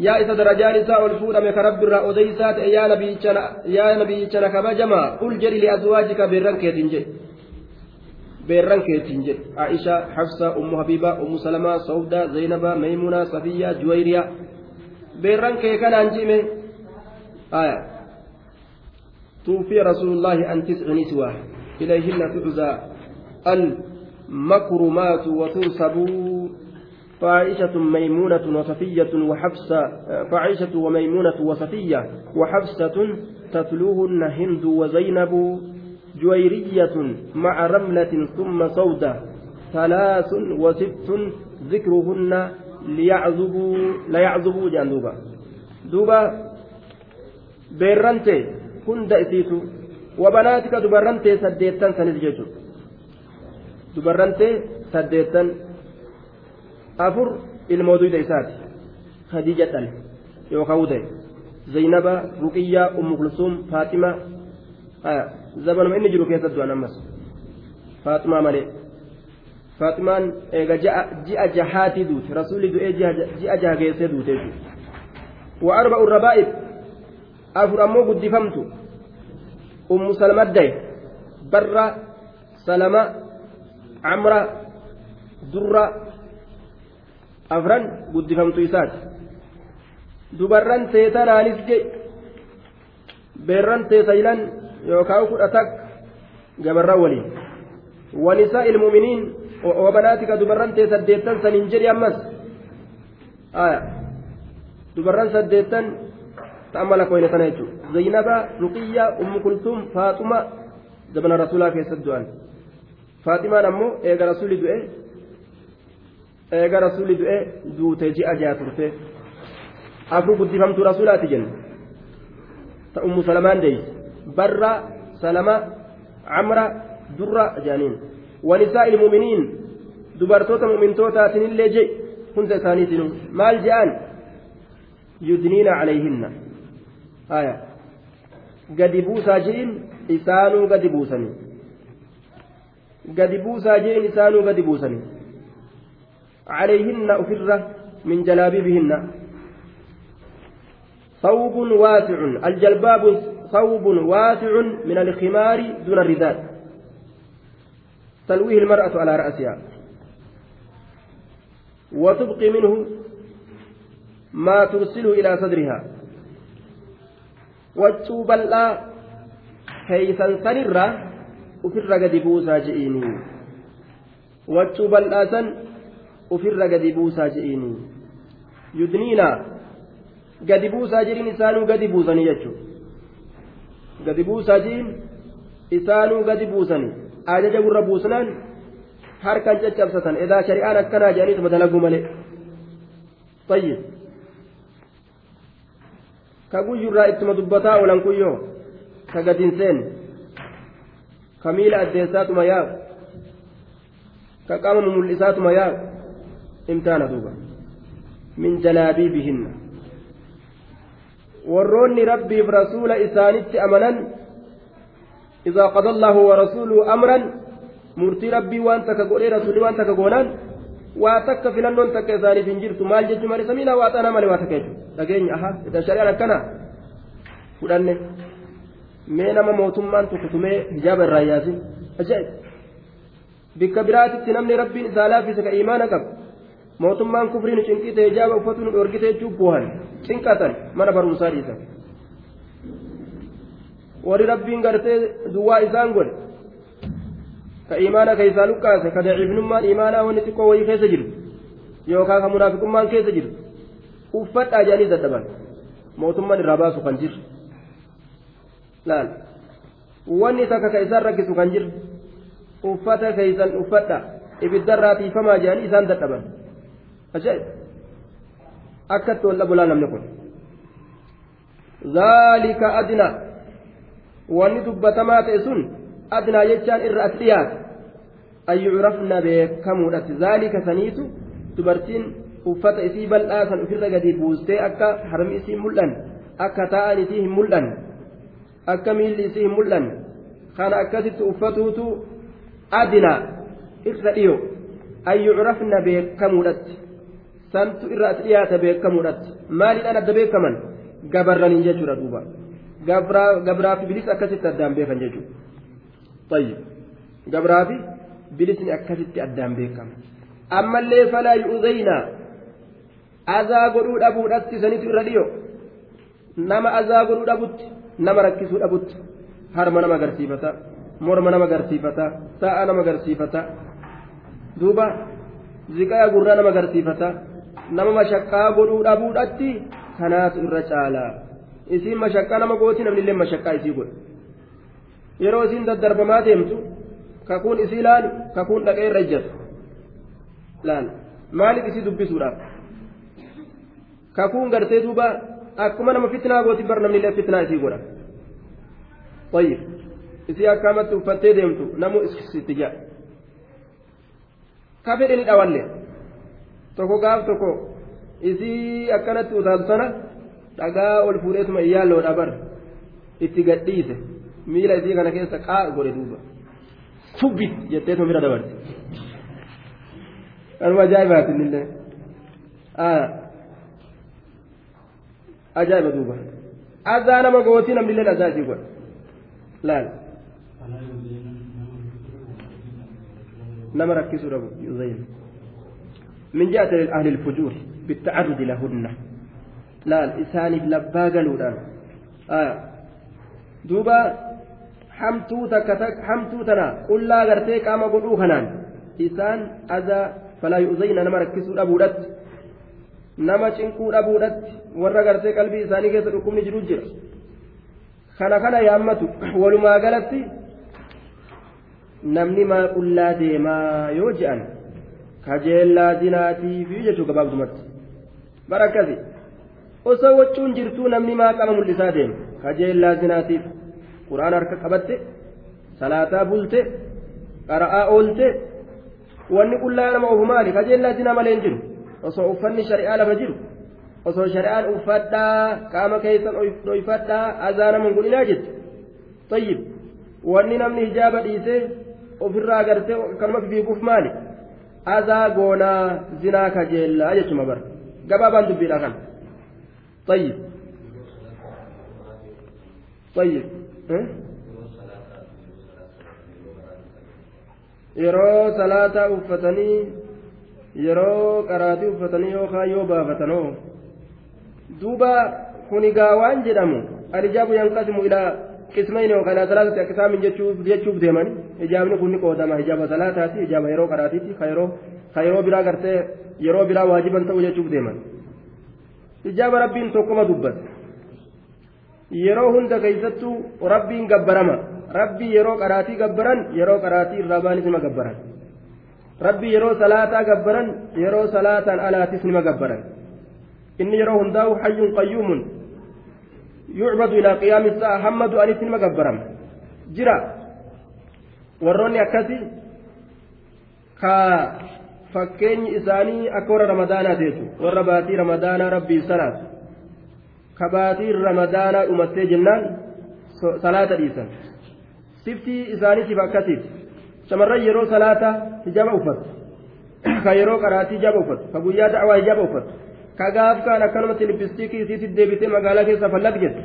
yaa isa darajaan isaa ol fuudhame ka rabbi irraa odeysaa ta'e yaa nabiyyichana kabajamaa qul jedhi liazwaajika beerran keetiin jedhe beerran keetiin jedhe aisha hafsa ummu habiba ummu salamaa sawda zaynaba maymuna safiya juwayriya beerran kee kanaan jime aya توفي رسول الله عن تسع نسوة إليهن تعزى المكرمات وتنسب فعائشة ميمونة وصفية وحفصة فعائشة وميمونة وصفية وحفصة تتلوهن هند وزينب جويرية مع رملة ثم سودة ثلاث وست ذكرهن ليعذبوا ليعذبوا جندوبا دوبا. بيرنتي هند إسيتو وبناتك دبرنتي سديتان سنزججو دبرنتي سديتان afur ilmoo duyda isaati khadiija dhale yookaan wute zaynaba ruqiyyaa ummu kulsuum faaxima zabanuma inni jiru keessa du'an ammas faaximaa malee faaximaan eega ji'a jahaatii duute rasuulli du'ee ji'a jaha geessee duute wa arba'u rabaa'ib afur ammoo guddifamtu ummu salmaddaye barra salama camra durra afran guddifamtu isaati. Dubarran seetanaanis je beerran seesaylan yookaan kudha takka gabarran waliin. Wanisaa ilmuminiin wabanaatika dubarran tee saddeettan saniin jedhi ammas? Dubarran saddeettan ta'amma lakkoyne sana jechuudha zaynaba ruqiyyaa ummu kultuum faaxuma zabana rasuulaa keessatti du'an. Faaximaan ammoo eega rasuulli du'e eega rasuulli du'e duute ji'a ja'a turte. Afur guddifamtuu rasuulaati jenna ta ummu salamaan deeyse barra salama camra durra jaaniin. Wanisaa ilmuminiin dubartoota mu'mintootaatiinillee je hunda isaaniitiin maal je'an yudniina calayhinna. Haya gadi buusaa je'in isaanuu gadi buusanii. Gadi buusaa je'in isaanuu gadi buusanii عليهن أفرة من جلابيبهن. ثوب واسع. الجلباب ثوب واسع من الخمار دون الرداء تلويه المرأة على رأسها. وتبقي منه ما ترسل إلى صدرها. وتوب الله كيسا سنرة أفر قد بوسى جئيني وتوب الله ofirra gadi buusaa je'iini yudniina gadi buusaa jedhin isaanuu gadi buusanii jechuudha gadi buusaajiin isaanuu gadi buusanii ajaja gurra buusnaan harkaan caccabsatan edaa shari'aan akkanaa jedhaniituma dalaguu malee tayyib ka guyyurraa ittuma dubbataa oolan kuyyoo ka gadin seen ka miila addeessaatuma yaa'u ka qaama mul'isaatuma yaa'u imtaana duuba min jalaabiibihinna warroonni rabbiif rasuula isaanitti amanan إذا قضى الله ورسوله أمرا murtii rabbii waan takka godhee rasuulli waan takka goonaan waa takka filannoon takka isaaniif hin jirtu maal jechuun malee samiidhaa waa xaanaa malee waa takka jechuudha dhageenya aha idan shari'aan akkana fudhanne mee nama mootummaan tokko tumee hijaaba irraa yaasin ajaa'ib bikka biraatitti namni rabbiin isaa laaffise ka imaana qabu mootummaan kufriin cinqite hijaaba uffatu nu dhorgite jechuun bu'an cinqatan mana barumsaa dhiisan warri rabbiin gartee duwwaa isaan godhe ka imaana keessaa lukkaase ka daciifnummaan imaanaa wanni xiqqoo wayii keessa jiru yookaan ka munaafiqummaan keessa jiru uffadhaa jedhanii dadhaban mootummaan irraa baasu kan jiru laal wanni takka ka isaan rakkisu kan jiru uffata keessan uffadha ibiddarraa tiifamaa jedhanii isaan dadhaban zaalika adna wanni dubbatamaa ta'e sun adnaa jechaan irra as dhiyaata an yucrafna beekamuudhatti zaalika saniitu dubartiin uffata isii bal'aa san ofirra gadi buustee akka harmi isii mul'an akka taa'an isii hin mul'an akka miilli isii hin mul'an kana akkasitti uffatuutu adnaa irra dhiyo an yucrafna beekamuudhatti santu irra as dhiyaata beekamuudhatti maaliidhaan adda beekaman gabarraniin jechuudha duuba gabraa fi bilis akkasitti addaan beekan jechuudha طيب gabraa fi bilisni akkasitti addaan beekama ammallee falaa yu'udayna azaa godhuu dhabuudhatti sanitu irra dhiyo nama azaa godhuu dhabutti nama rakkisuu dhabutti harma nama agarsiifata morma nama agarsiifata sa'a nama agarsiifata duuba ziqaa gurraa nama agarsiifata nama mashaqqaa godhuu dhabuudhatti kanaatu irra caalaa isiin mashaqqaa nama gooti namni illee mashaqqaa isii godha yeroo isiin daddarbamaa deemtu kakuun isii laalu kakuun dhaqee irra ejjatu laal maaliif isii dubbisuudhaaf kakuun gartee duuba akkuma nama fitnaa gooti bar namni illee fitnaa isii godha طيب isii akkaamatti uffattee deemtu namu itti ja'a ka fedhe ni dhawalle tokko gaaf tokko isii akkanatti utaaltu sana dhagaa ol fuudheetuma iyyaalloodha bar itti gadhiise miila isii kana keessa qaa godhe duuba tubbit jetteetuma bira dabarte kanuma ajaa'ibaati illee ajaa'iba duuba azaa nama gootii namni illee azaa isii godha laal nama rakkisuu dhabu yuzayin من جهة أهل الفجور بالتعرض لهن لا إساني لبا قالوا آه دوبا hamtuu tana qullaa gartee qaama godhuu kanaan isaan azaa falaa yu'zayna nama rakkisuu dhabuudhatti nama cinquu dhabuudhatti warra gartee qalbii isaanii keessa dhukkubni jiru jira kana kana yaammatu walumaa galatti namni maa qullaa deemaa yoo je'an kajeellaa zinaatiifi jechuu gabaabdumatti bara akkasi osoo waccuun jirtuu namni maa qama mul'isaa deema kajeellaa zinaatiif quraan harka qabatte salaataa bulte qara'aa oolte wanni qullaa nama ofu maali kajeellaa zinaa malee hin jiru osoo uffanni shari'aa lafa jiru osoo shari'aan uffadhaa qaama keessan dhoyfadhaa azaa nama hin godhinaa jette tayyib wanni namni hijaaba dhiisee ofirraa agartee akkanuma fiiguuf maali azaa goonaa zinaa kajeellaa jechuma bara gabaabaan dubbiidha kan tayyib tayyib yeroo salaataa uffatanii yeroo qaraatii uffatanii yookaan yoo baafatanoo duuba kuni gaawaan jedhamu alijaabu yanqasimu ilaa qismayni yookaan ilaa salaatatti akkisaamin jechuuf deemani hijaabni kun ni qoodama hijaaba salaataati hijaaba yeroo qaraatiiti ka yeroo ka yeroo biraa gartee yeroo biraa waajiban ta'u jechuuf deeman hijaaba rabbiin tokkoma dubbata yeroo hunda keeysattuu rabbiin gabbarama rabbii yeroo qaraatii gabbaran yeroo qaraatii irraa baanis nima gabbaran rabbii yeroo salaataa gabbaran yeroo salaataan alaatis nima gabbaran inni yeroo hundaa'u hayyun qayyuumun yucbadu ilaa qiyaami isaa hamma du'anitti nima gabbarama jira warroonni akkasi ka fakkeenyi isaanii akka warra ramadaanaati jechuudha warra baatii ramadaanaa rabbii salaatu ka baatii ramadaanaa dhumattee jennaan salaata dhiisan siftii isaaniitiif akkasiiti shamarran yeroo salaata hijaba uffatu ka yeroo qaraatii hijaba uffatu ka guyyaa da'awaa hijaba uffatu ka gaaf kaan akkanumatti lippistiikii isiitti deebitee magaalaa keessa fallag jettu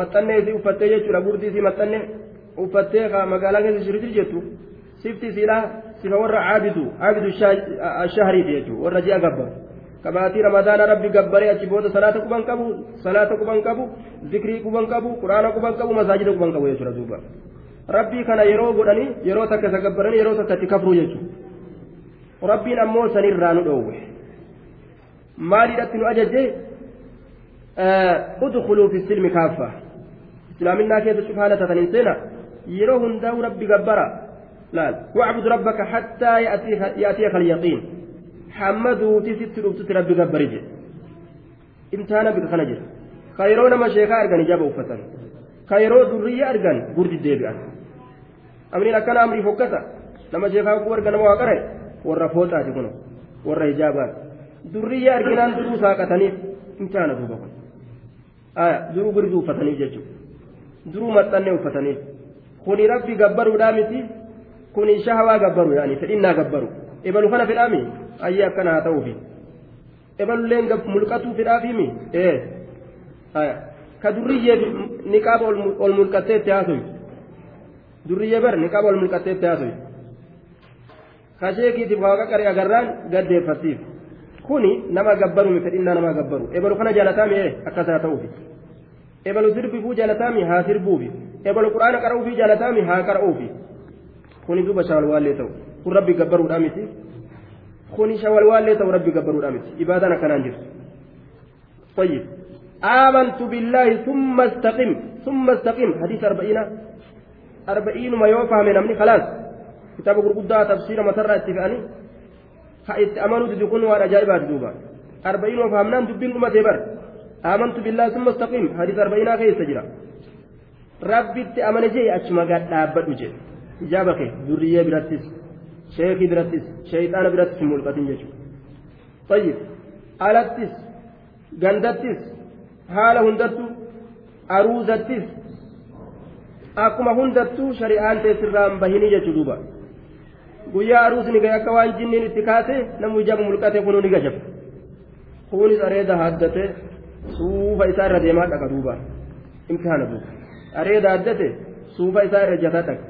maxxannee isii uffattee jechuudha gurdii isii maxxannee uffattee magaalaa keessa shiritir jettu sifti isiidha sifa warra caabidu caabidu shahriiti jechuudha warra ji'a gabbaru kabaatii ramadaana rabbi gabbaree achi booda salaata quban qabu salaata quban qabu zikrii quban qabu quraana quban qabu masaajida quban qabu jechuudha duuba rabbii kana yeroo godhanii yeroo takka isa gabbaranii yeroo takka itti kafruu jechuudha rabbiin ammoo sanirraa nu dhoowwe maaliidhatti nu ajajje udkhuluu fi silmi kaaffa. Islaaminaa keessa cufaana tataniin seena yeroo hundaa'u rabbi gabbara. Laal wacbud rabbaka hattaa ya'tiyaka alyaqiin. Hammaduuti sitti dhuftutti rabbi gabbari jedhe imtihaana bika kana jira. Ka yeroo nama sheekaa argan ijaba uffatan. Ka yeroo durriyya argan gurdi deebi'an. Amriin akkana amrii fokkata nama sheekaa ku argan nama waa qare warra fooxaati kun warra hijaabaan durriyya arginaan duruu saaqataniif imtihaana duuba kun duruu gurdi uffataniif jechuudha duruu maxxannee uffataniif kuni rabbi gabbaruudhaa miti kuni shahawaa gabbaru yaani fedhinnaa gabbaru ebalu kana fedhaami ayyee akkana haa ta'uufi ebalulleen mulqatuu fedhaafimi ee ka durriyyee niqaaba ol mulqatteetti haasoytu durriyyee bar niqaaba ol mulqatteetti haasoytu ka sheekiitiif waaqa qaree agarraan gaddeeffattiif kuni nama gabbarumi fedhinnaa nama gabbaru ebalu kana jaalataami ee akkas haa ta'uufi ebalu sirbifuu jaalataami haa sirbuufi ebalu quraana qara'uufi jaalataami haa qara'uufi kuni duuba shawalwaallee ta'u kun rabbi gabbaruudhaa miti kuni shawalwaallee ta'u rabbi gabbaruudhaa miti ibaadaan akkanaan jirtu طيب آمنت بالله ثم استقم ثم استقم حديث أربعين أربعين ما يوفى من أمني خلاص كتاب قرقودة تفسير مسرة اتفاني خائت أمنوا تدخون وأنا جايبات دوبا أربعين وفهمنان دبين كما تبر آمنت بالله ثم استقم حديث أربعين كيس تجرى ربي أمن جي أشما قد أبد وجه durriyyee birattis sheekii birattis sheeyxaana birattis hin mul'atin jechuudha tayyib alattis gandattis haala hundattu aruuzattis akkuma hundattuu shari'aan teessirraan bahinii jechuu duuba guyyaa aruusni gahe akka waan jinniin itti kaase namu ijaaba mul'ate kunuu ni gajaba kunis areeda haddate suufa isaa irra deemaa dhaqa duuba imtihaana duuba areeda haddate suufa isaa irra jataa dhaqa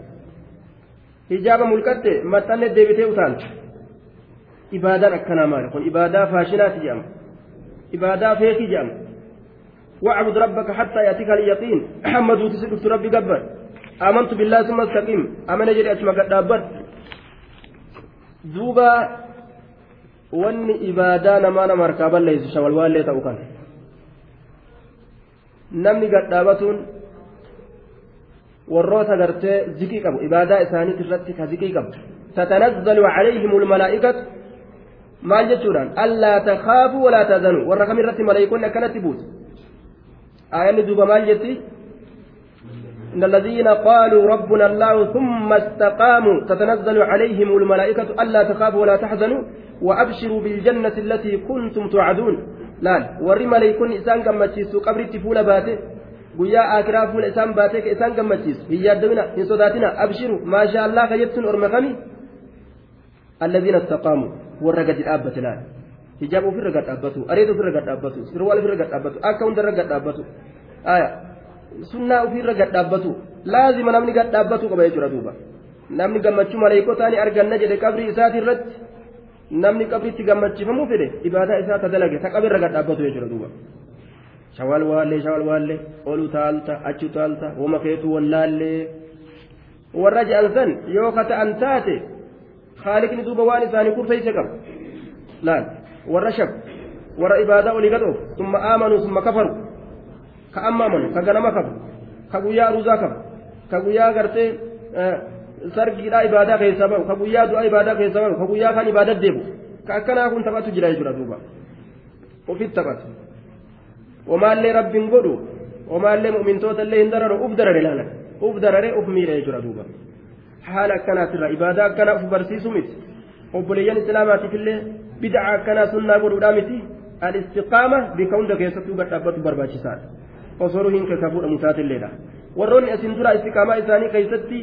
hijaaba mulqatte maxxanne deebitee utaalcha ibaadaan akkanaa maali kun ibaadaa faashinaati jedhama ibaadaa feekii jedhama واعبد ربك حتى يأتيك اليقين محمد وتسلك ربي قبر آمنت بالله ثم استقيم أمن جري أسمى قد دوبا wanni ibaadaa namaa nama harkaa balleessu shawalwaallee ta'u kan namni gadhaabatuun warroota gartee zikii qabu ibaadaa isaaniit irratti ka zikii qabu tatanazzalu calayhim ulmalaa'ikatu maal jechuudhaan allaa takaafuu walaa tazanuu warra kam irratti malaa'ikoonni akkanatti buutu aayanni duuba maal jetti إن الذين قالوا ربنا الله ثم استقاموا تتنزل عليهم الملائكة ألا تخافوا ولا تحزنوا وأبشروا بالجنة التي كنتم توعدون لا وري ملائكون إسان كما تشيسوا قبر التفول باته guyyaa akiraa fuula isaan baatee ka isaan gammachiisu hin yaaddamina hin sodaatina abshiru maashaa allaa kajettuun orma kami alladhiina istaqaamu warra gadi dhaabbate laal hijaaba ofirra gad dhaabbatu areeda ofirra gad dhaabbatu sirwaal ofirra gad dhaabbatu akka hundarra gad dhaabbatu sunnaa ofirra gad dhaabbatu laazima namni gad dhaabbatu qaba jechuudha duuba namni gammachuu maleekotaa ni arganna jedhe qabrii isaati irratti namni qabriitti gammachiifamuu fedhe ibaadaa isaa ta dalage ta qabirra gad dhaabbatu jechuudha duuba. shawal waallee shawal waallee olu taalta achu taalta wama keetu wallaallee warra je'an san yoo ka ta'an taate haaliqni duuba waan isaanii kurfeeyse qaba laal warra shab warra ibaadaa olii gadhoof summa aamanuu summa kafaru ka amma amanu ka ganama qabu ka guyyaa aruuzaa qabu ka guyyaa gartee sargiidhaa ibaadaa keessaa bahu ka guyyaa du'aa ibaadaa keessaa bahu ka guyyaa kan ibaadaa deebu ka akkanaa kun taphatu jira jechuudha duuba ofitti taphatu wamaallee rabbiin godhu wamaallee mu'mintoota illee hin dararu uf darare laala uf darare uf miidha jechuudha duuba haala akkanaatirra ibaadaa akkanaa uf barsiisu miti obboleeyyan islaamaatiif illee bid'a akkanaa sunnaa godhuudhaa miti al-istiqaama bika hunda keessattuu gad dhaabbatu barbaachisaadha osoo ruhiin keessaa fuudhamu taatilleedha warroonni asin dura istiqaamaa isaanii keessatti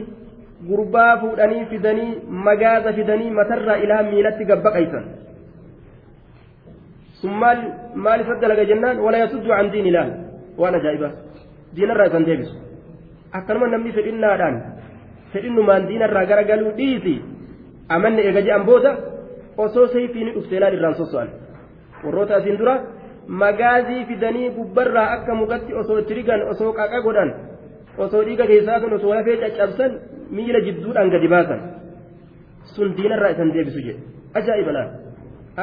gurbaa fuudhanii fidanii magaaza fidanii matarraa ilaa miilatti gabbaqaysan sun maal maal isa dalaga jennaan wala yasuddu an diin ilaah waan ajaa'ibaa diinarraa isan deebisu akkanuma namni fedhinnaadhaan fedhinnumaan diinarraa garagaluu dhiisi amanne eega je'an booda osoo sayfiini dhuftee laan irraan sosso'an warroota asiin dura magaazii fidanii gubbarraa akka mukatti osoo itti rigan osoo qaqa godhan osoo dhiiga keessaa sun osoo lafee caccabsan miila jidduudhaan gadi baasan sun diinarraa isan deebisu jedhe ajaa'iba laan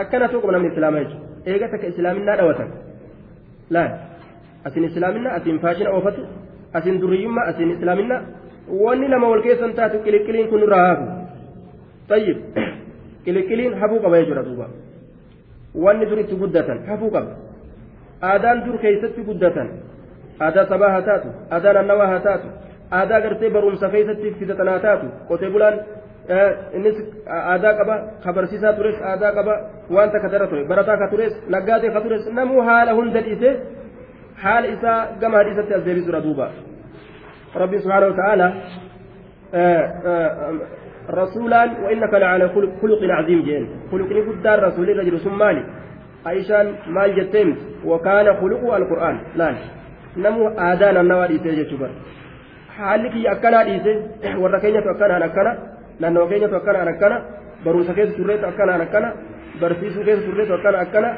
akkana tokko namni islaamaa jechuudha eega takka islaaminaa dhawatan laan asin islaaminaa asin faashina oofatu asin duriyyummaa asin islaaminaa wanni lama wal keessan taatu qiliqqiliin kun irraa haafu tayyib qiliqqiliin hafuu qaba jechuudha duuba wanni dur itti guddatan hafuu qaba aadaan dur keessatti guddatan aadaa sabaa haa taatu aadaa naannawaa haa taatu aadaa gartee barumsa keessatti fidatan haa taatu qotee bulaan innis aadaa qaba kabarsiisaa tures aadaa qaba waan takka dara ture barataa ka tures naggaatee ka tures namuu haala hunda dhiise haala isaa gama hadiisatti as deebisuudha duuba rabbi subhaanahu wa ta'aala rasuulaan وإنك لعلى خلق عظيم جين خلقني قدار رسول الرجل ثم مالي عائشان مال جتمت وكان خلقه القرآن لا نمو آدان النوى ديسي جتبر حالك ديسي naannoo keenyatu akkana akkana barumsa keessa turreetu akkana akkana barsiisuu keessa turreetu akkana akkana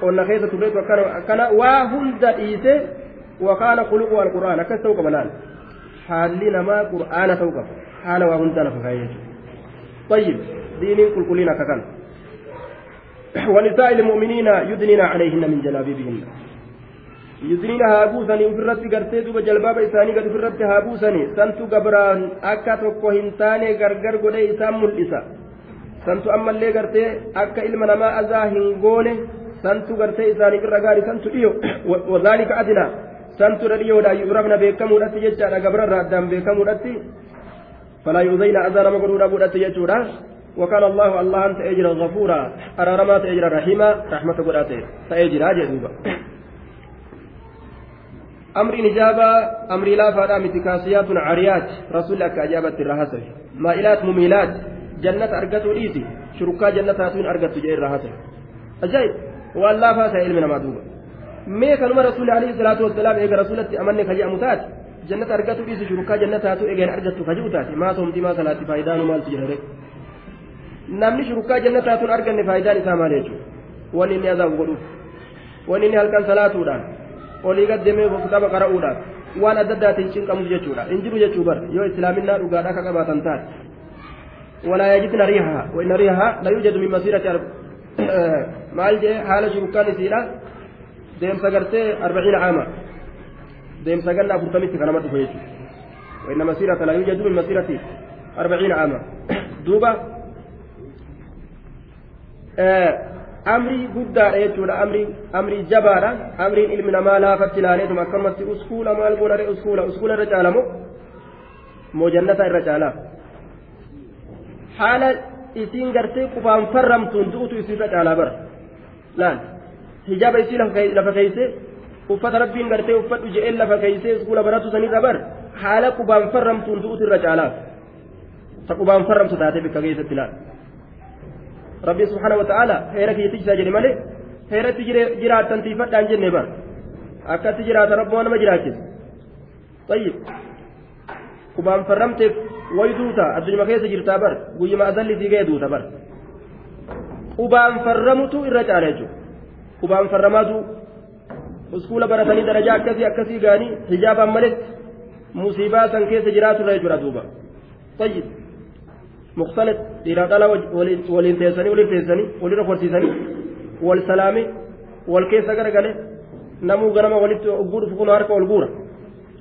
qonna keessa turreetu akkana akkana waa hunda dhiise wakaana khuluqu alqur'aan akkas ta'uu qaba laal haalli namaa qur'aana ta'uu qaba haala waa hundaa lafa kaa'ee jechuudha طيب دين كل كلنا ككن ونساء المؤمنين يدنين عليهن من جلابيبهن ofirratti gartee duba jalbaaba isaanii gad ofirratti haa buusanii santu gabraan akka tokko hin taane gargar godhee isaan mul'isa santu ammallee gartee akka ilma namaa azaa hin goone santu gartee isaaniif irra gaari santu dhiyo wadaalika adina santu dha dhiyoodha yu'rabna beekamuudhatti jechaadha gabrarra addaan beekamuudhatti falaa yu'zayna azaa nama godhuudha buudhatti jechuudha وكان الله الله أنت أجر غفورا أرى رمات أجر رحيما رحمة قرآته فأجر أجر أمر نجابة أمر لا فادا متكاسيات عريات رسول لك أجابت الرهاسة مائلات مميلات جنة أرقته إيتي شركا جنة هاتون أرقته جاء الرهاسة أجايب والله فاسا علمنا ما دوبا mee kanuma rasuulli alayhi salaatu wasalaam eega rasuulatti amanne ka jedhamu taate jannata argatu dhiisi shurukkaa jannata haatu eegeen argattu ka ji'u taate maa soomtii maa salaatti faayidaanu maaltu jedhare namni shurukkaa jannata haatuun arganne faayidaan isaa maal jechuudha wanni inni azaabu godhuuf wanni inni halkan salaatuudhaan olii gad deemee kitaaba qara'uudhaaf waan adda addaatiin cinqamuuf jechuudha hin jiru jechuu bar yoo islaaminaa dhugaadhaa akka qabaatan taate ولا يجدن ريحها وإن ريحها لا يوجد من مسيرة maal jee haala shurukkaan isiidha deemsa gartee arbaciina caama deemsa ganna afurtamitti kanama dhufe jechuudha وإن مسيرة لا يوجد من مسيرة أربعين عاما دوبا amrii guddaadha jechuudha amrii jabaadha amriin ilmi namaa laafatti ilaaleetuma akkanumatti uskuula maal godhare uskuula uskuula irra caalamoo moo jannata irra caalaa haala isiin gartee qubaan farramtuun du'utu isiirra caalaa bara laal hijaaba isii lafa keeyse uffata rabbiin gartee uffadhu je'een lafa keeyse uskuula baratu sanirra bar haala qubaan farramtuun du'utu irra caalaa ta qubaan farramtu taatee bikka keessatti laal ta'ala heera kiyyatti isaa jedhe malee heeratti jiraattan tiifadhaan jenne bar akkatti jiraata rabbi waan nama jiraachise tayyib qubaan farramteef way duuta addunyaa keessa jirtaa bar guyyuma azalli sii ga'e duuta bar qubaan farramutu irra caala jechuudha qubaan farramaatu uskuula baratanii darajaa akkasii akkasii gaanii hijaabaan maletti musiibaa san keessa jiraatu irra jechuudha duuba tayyib مختلط dhiiraa dhala waliin teessanii waliin teessanii walirra horsiisanii wal salaame wal keessa garagale namuu ganama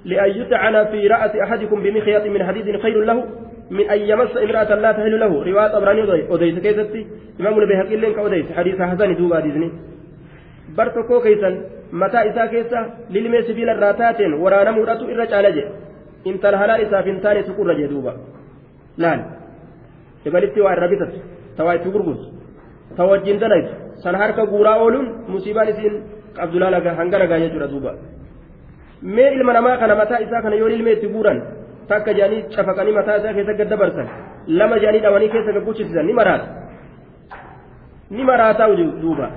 لأن يطعن في رأس أحدكم بمخيط من حديد خير له من أن يمس امرأة لا تحل له. رواية أبراني أوديس كيستي إمام البيهقي لين كأوديس. حديث حسن دوبا ديزني. برتكو كيسا متى إسا كيسا للمي سبيل الراتات ورانا مرأة إرج على جي انت الهلال إسا فنتاني سكور رجي دوبا. لأن. يبالتي وعن ربطت تواي تقرقص توجين دليت سنهارك قورا أولون مصيبان إسين عبد الله لك هنغرق يجرى دوبا mee ilma namaa kana mataa isaa kana yoo ilmee itti guuran takka jedhanii cafaqanii mataa isaa keessa gad dabarsan lama jedhanii dhabanii keessa gagguchisisan ni maraata ni maraataa duuba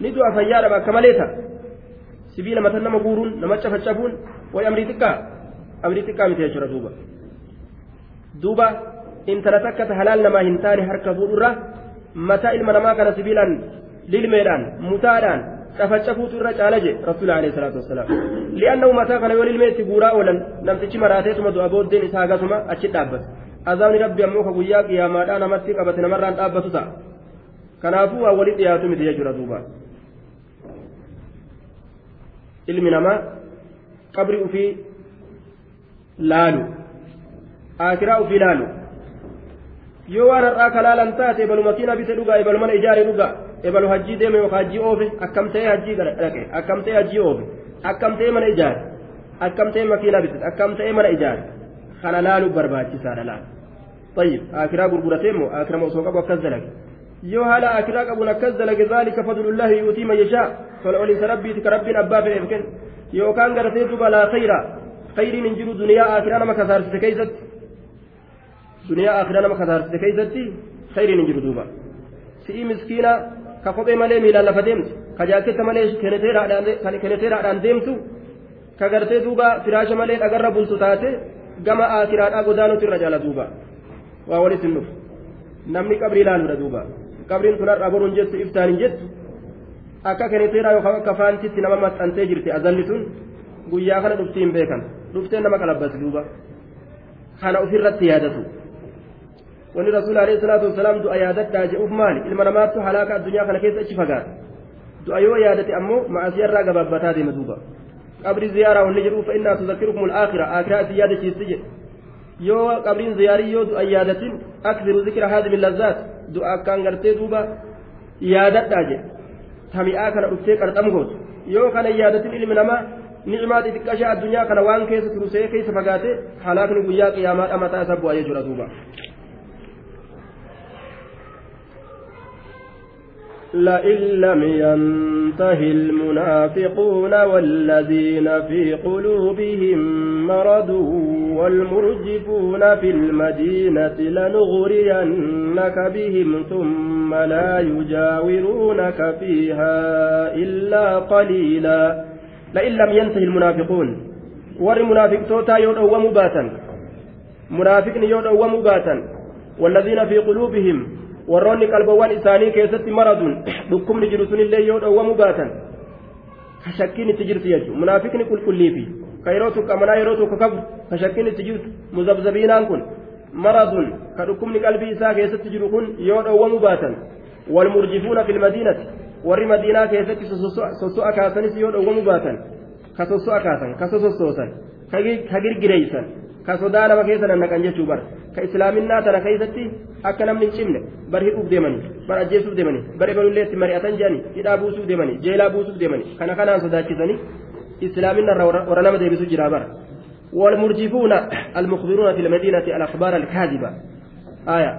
ni du'a fayyaadha akka malee ta'a sibiila mata nama guuruun nama cafacafuun way amrii xiqqaa amrii xiqqaa miti jechuudha duuba duuba intala takka ta halaal namaa hin taane harka fuudhurra mataa ilma namaa kana sibiilaan lilmeedhaan mutaadhaan cafacafuutu irra caala je rasuula alayhi salaatu wassalaam li'annahu mataa kana yoo ilmee itti guuraa oolan namtichi maraateetuma du'a booddeen isaa hagasuma achi dhaabbata azaabni rabbi ammoo ka guyyaa qiyaamaadhaa namatti qabate namarraan dhaabbatu ta'a kanaafuu waa walitti dhiyaatu miti jechuudha duuba ilmi namaa qabri ufii laalu aakiraa ufii laalu yoo waan har'aa kalaalan taate ebalu makiina bite dhugaa ebalu mana ijaare dhugaa ebalu hajjii deeme yookaan hajjii oofe akkam ta'ee hajjii dhaqe akkam ta'ee hajjii oofe akkam ta'ee mana ijaare akkam ta'ee makiina bite akkam ta'ee mana ijaare kana laalu barbaachisaadha laal طيب آكرا غرغرتين مو آكرا موسوق أبو كذلك يو هلا آكرا أبو نكذلك ذلك فضل الله يؤتي من يشاء فالأولي سربي تكربي أبا في إبكن يو كان غرتين بلا خير خير من جلو دنيا آكرا نما كثار كيست دنيا آخرا نما كثار كيست خير من جلو دوبا سي مسكينة ka jaaketta malee keneteeraadhaan deemtu ka gartee duuba firaasha malee dhagarra bultu taate gama aakiraadhaa godaanutu irra jaala duuba waa walis hin dhufu namni qabrii ilaaluudha duuba qabriin tun har'a boruun jettu iftaan hin jettu akka keneteeraa yookaan akka faantitti nama maxxantee jirti azalli tun guyyaa kana dhuftii hin beekan dhuftee nama qalabbasi duuba kana ofirratti yaadatu. Wani rasuul alayhi salaatu wasalaam du'a yaadadhaa jedhuuf maali ilma namaattu halaaka addunyaa kana keessa achi fagaata du'a yoo yaadate ammoo ma'asiyarraa gabaabbataa deema duuba qabri ziyaaraa wanni jedhuuf innaa tuzakkirukum al-aakhira aakiraa isin yaadachiisti jedhe yoo qabriin ziyaarii yoo du'a yaadatin aksiru zikira haadimi lazzaat du'a akkaan gartee duuba yaadadhaa jedhe tami'aa kana dhuftee qarxam gootu yoo kana yaadatin ilmi namaa ni'imaa xixiqqashaa addunyaa kana waan keessa turusee keessa fagaate halaakni guyyaa qiyaamaadha mataa isa bu'aa jechuudha duuba لئن لم ينته المنافقون والذين في قلوبهم مرض والمرجفون في المدينة لنغرينك بهم ثم لا يجاورونك فيها إلا قليلا. لئن لم ينته المنافقون. ور منافق توتا يدعو مباتا منافق يدعو مباتا والذين في قلوبهم warroonni qalbawwan isaanii keessatti maraduun dhukkubni jiru sunillee yoo dhowwamu baatan ka shakkiin itti jirtu jechuudha munaafiqni qulqulliifi ka yeroo tokko amanaa yeroo tokko qabu ka shakkiin itti jirtu muzabzabiinaan kun maraduun ka dhukkubni qalbii isaa keessatti jiru kun yoo dhowwamu baatan walmurjifuuna fil madiinati warri madiinaa keessatti sosso'a kaasanis yoo dhowwamu baatan ka sosso'a kaasan ka sosossoosan ka girgireeysan ka sodaa nama keessa nannaqan jechuu bara ka islaaminaa tana keessatti akka namni hin cimne bar hidhuuf deemanii bar ajjeesuuf deemanii bar ebalullee itti mari'atan jedhanii hidhaa buusuuf deemanii jeelaa buusuuf deemanii kana kanaan sodaachisanii islaamina irraa warra nama deebisu jira bara والمرجفون المخبرون في المدينة الأخبار الكاذبة آية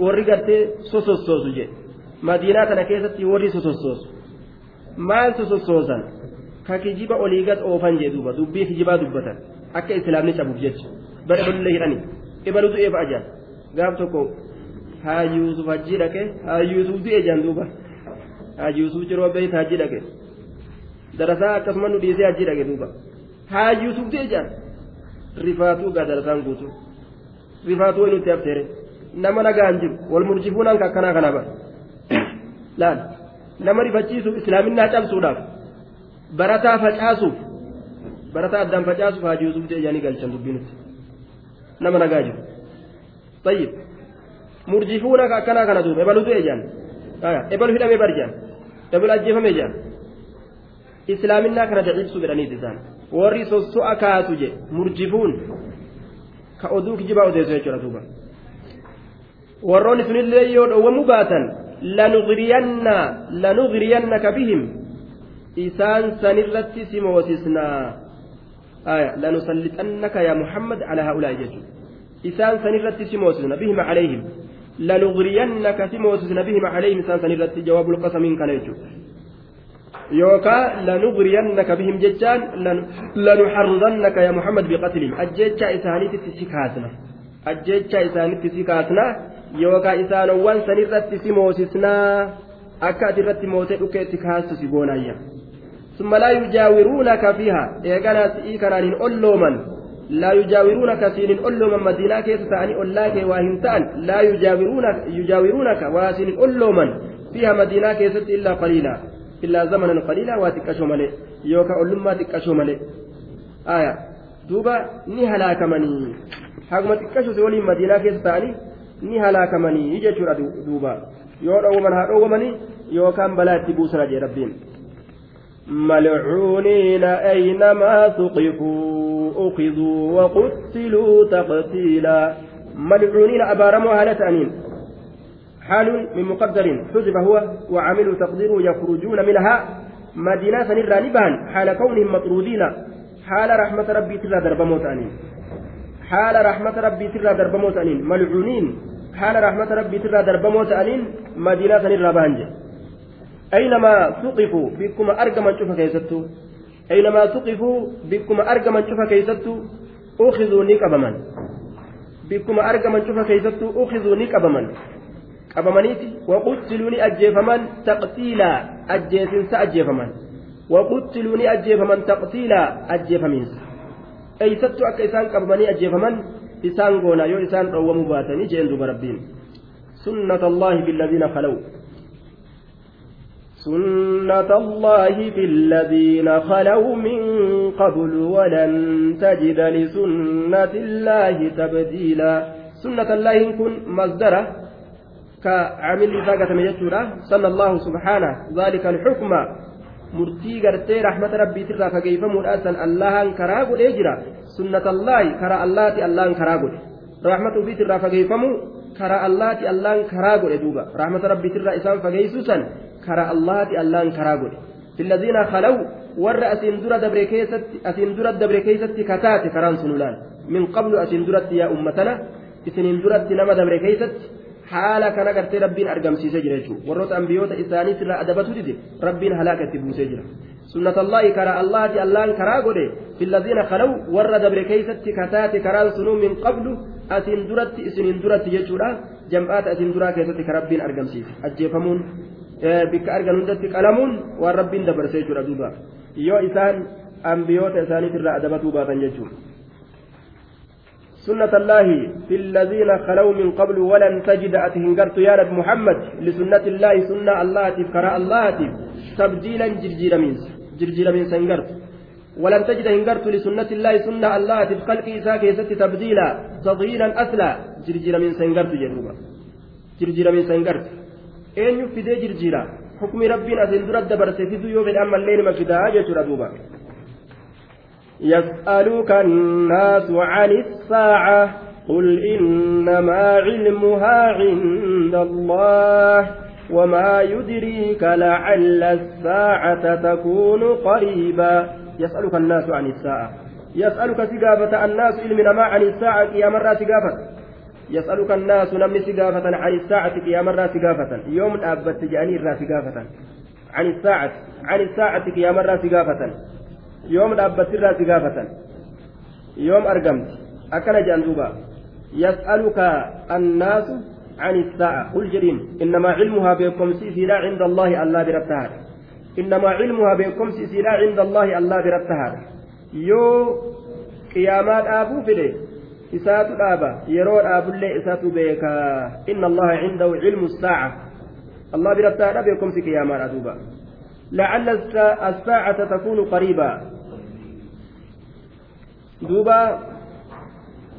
warri gartee sosossoosu je madiinaa tana keessatti warri sosossoosu maal sosossoosan ka kijiba olii gad oofan jee duuba dubbii kijibaa dubbatan akka islaamni cabuuf jecha bara ibalullee hidhani ibalu du'ee fa'a jaan gaaf tokko haa yuusuf hajjii dhaqe haa yuusuf du'e jaan duuba haa yuusuf jiroo beeyt hajjii dhaqe darasaa akkasuma nu dhiisee hajjii dhaqe duuba haa yuusuf du'e jaan rifaatuu gaa darasaan guutuu rifaatuu wayi nutti hafteere nama nagaan jiru wal murjifuunaan akkanaa kana bara laal nama rifachiisuuf islaaminaa cabsuudhaaf barataa facaasuuf barataa addaan facaasuuf haajii yuusuf jedhanii galchan dubbiinutti nama nagaa jiru tayyib murjifuuna akkanaa kana duuba ebalu du'e jaan ebalu hidhamee bar jaan ebalu ajjeefame jaan islaaminaa kana daciibsuu jedhaniiti isaan warri sosso'a kaatu je murjifuun ka oduu kijibaa odeessu jechuudha duuba warroonni sunillee yoo dhowwamuu baatan lanugriyanna lanugriyannaka bihim alaa haa'ulaa'i jechuudha isaan sanirratti si moosisna bihim calayhim lanughriyannaka si moosisna bihim calayhim isaan sanirratti jawaabul qasamiin kana jechuudha yookaan lanughriyannaka bihim jechaan lanuxarridannaka yaa muhammad biqatlihim ajjecha isaaniitti si kaasna ajjecha isaanitti si kaasna yookaan isaanowwan sanirratti si moosisnaa akka ati irratti mootee dhukkee itti kaastu si goonayya ثم لا يجاورونك فيها. إيقانا سئيكنا إن ألومن لا يجاورونك سين ألومن مدينة كيس تعني ألاك واهنتان لا يجاورونك يجاورونك واسين ألومن فيها مدينة كيس إلا قليلا. إلا زمنا قليلا واتكشو ملي يوكا ألوما تكشو ملي آية. دوبا ني هلاكمني. حقما تكشو سولي مدينة كيس تعني halaakamanii jechuudha duuba yoo dhowwaman haa dhowwamanii yookaan balaa itti buusana jee rabbiin ملعونين أينما ثقفوا أخذوا وقتلوا تقتيلا. ملعونين أبارموا هالة أنين. حال من مقدر حذف هو وعملوا تقديره يخرجون منها مدينة سنرى نبان حال كونهم مطرودين. حال رحمة ربي ترى دربموت أنين. حال رحمة ربي ترى دربموت أنين. ملعونين. حال رحمة ربي ترى دربموت أنين. مدينة بانجي أينما ثقفوا بكم أرجما شوف كيستو أينما ثقفوا بكم أرجما شوف كيستو أخذوا نكبما بكم أرجما شوف كيستو أخذوا qabamaniiti waquttiluuni ajjeefaman taqtiilaa ajjeesinsa ajjeefaman waquttiluuni ajjeefaman taqtiilaa ajjeefamiinsa eeysattu akka isaan qabamanii ajjeefaman isaan goona yoo isaan dhowwamuu baatanii jeen duba rabbiin sunnata allaahi biladiina khalaw سنة الله في الذين خلوا من قبل ولن تجد لسنة الله تبديلا سنة الله كن مصدره كعمل فاقة مجتورة صلى الله سبحانه ذلك الحكم gartee rahmata rabbii irraa fageeyfamuudhaasan allahan karaa godhee jira sunnata allaahi karaa allaati allahan karaa godhe rahmata ufiit irraa fageeyfamu karaa allaati allahan karaa godhe duuba rahmata rabbii irraa isaan fageeysuusan karaa allaati allaan karaa godhe filladhiina khalaw warra asiin dura dabre keessatti asiin dura dabre keessatti kataate karaan sun ulaan min qablu asiin duratti yaa ummatana isiniin duratti nama dabre keessatti haala kana gartee rabbiin argamsiisee jira jechuudha warroota ambiyoota isaanii sirraa adabatu dide rabbiin halaaka itti buusee jira sunnatallaahi karaa allaati allaan karaa godhe filladhiina khalaw warra dabre keessatti kataate karaan sunuu min qablu asiin duratti isiniin duratti jechuudha jam'aata asiin duraa keessatti ka rabbiin argamsiise ajjeefamuun bikka argan hundatti qalamuun waan rabbiin dabarse jechuudha duuba. Yoo isaan ambiyoota isaaniit irraa adabatuu baatan jechuudha. سنة الله في الذين خلوا من قبل ولن تجد أتهنجرت يا نبي محمد لسنة الله سنة الله تفكر الله تبديلا جرجير من جرجير من سنجرت ولن تجد هنجرت لسنة الله سنة الله تفخلق إساك يست تبديلا تضييلا أسلا جرجير من سنجرت جنوبا جرجير من سنجرت eenyu fidee jirjiira hukmi rabbiin asiin dura dabarse fiduu yoo fedhe ammallee nima fidaa jechuudha duuba. يسألك الناس عن الساعة قل إنما علمها عند الله وما يدريك لعل الساعة تكون قريبا يسألك الناس عن الساعة يسألك سقافة الناس علمنا ما عن الساعة يا مرة سقافة يسألك الناس نمني سقافة عن الساعة يا مرة سقافة. يوم أبت جاني الرا سقافة. عن الساعة عن الساعة يا مرة سقافة. يوم أبت الرا سقافة. يوم أرقمت أكل جندوبا يسألك الناس عن الساعة. قل جرين إنما علمها بكم سيسيلا عند الله الله برتها إنما علمها بكم سيسيلا عند الله الله برتها يو قيامات أبو فيه isaatu dhaaba yeroo dhaabullee isaatu beeka inna allaha cindahu cilmu saaca allah birattaa dha beekomsi qiyaamaadha duuba لعل الساعة تكون قريبا دوبا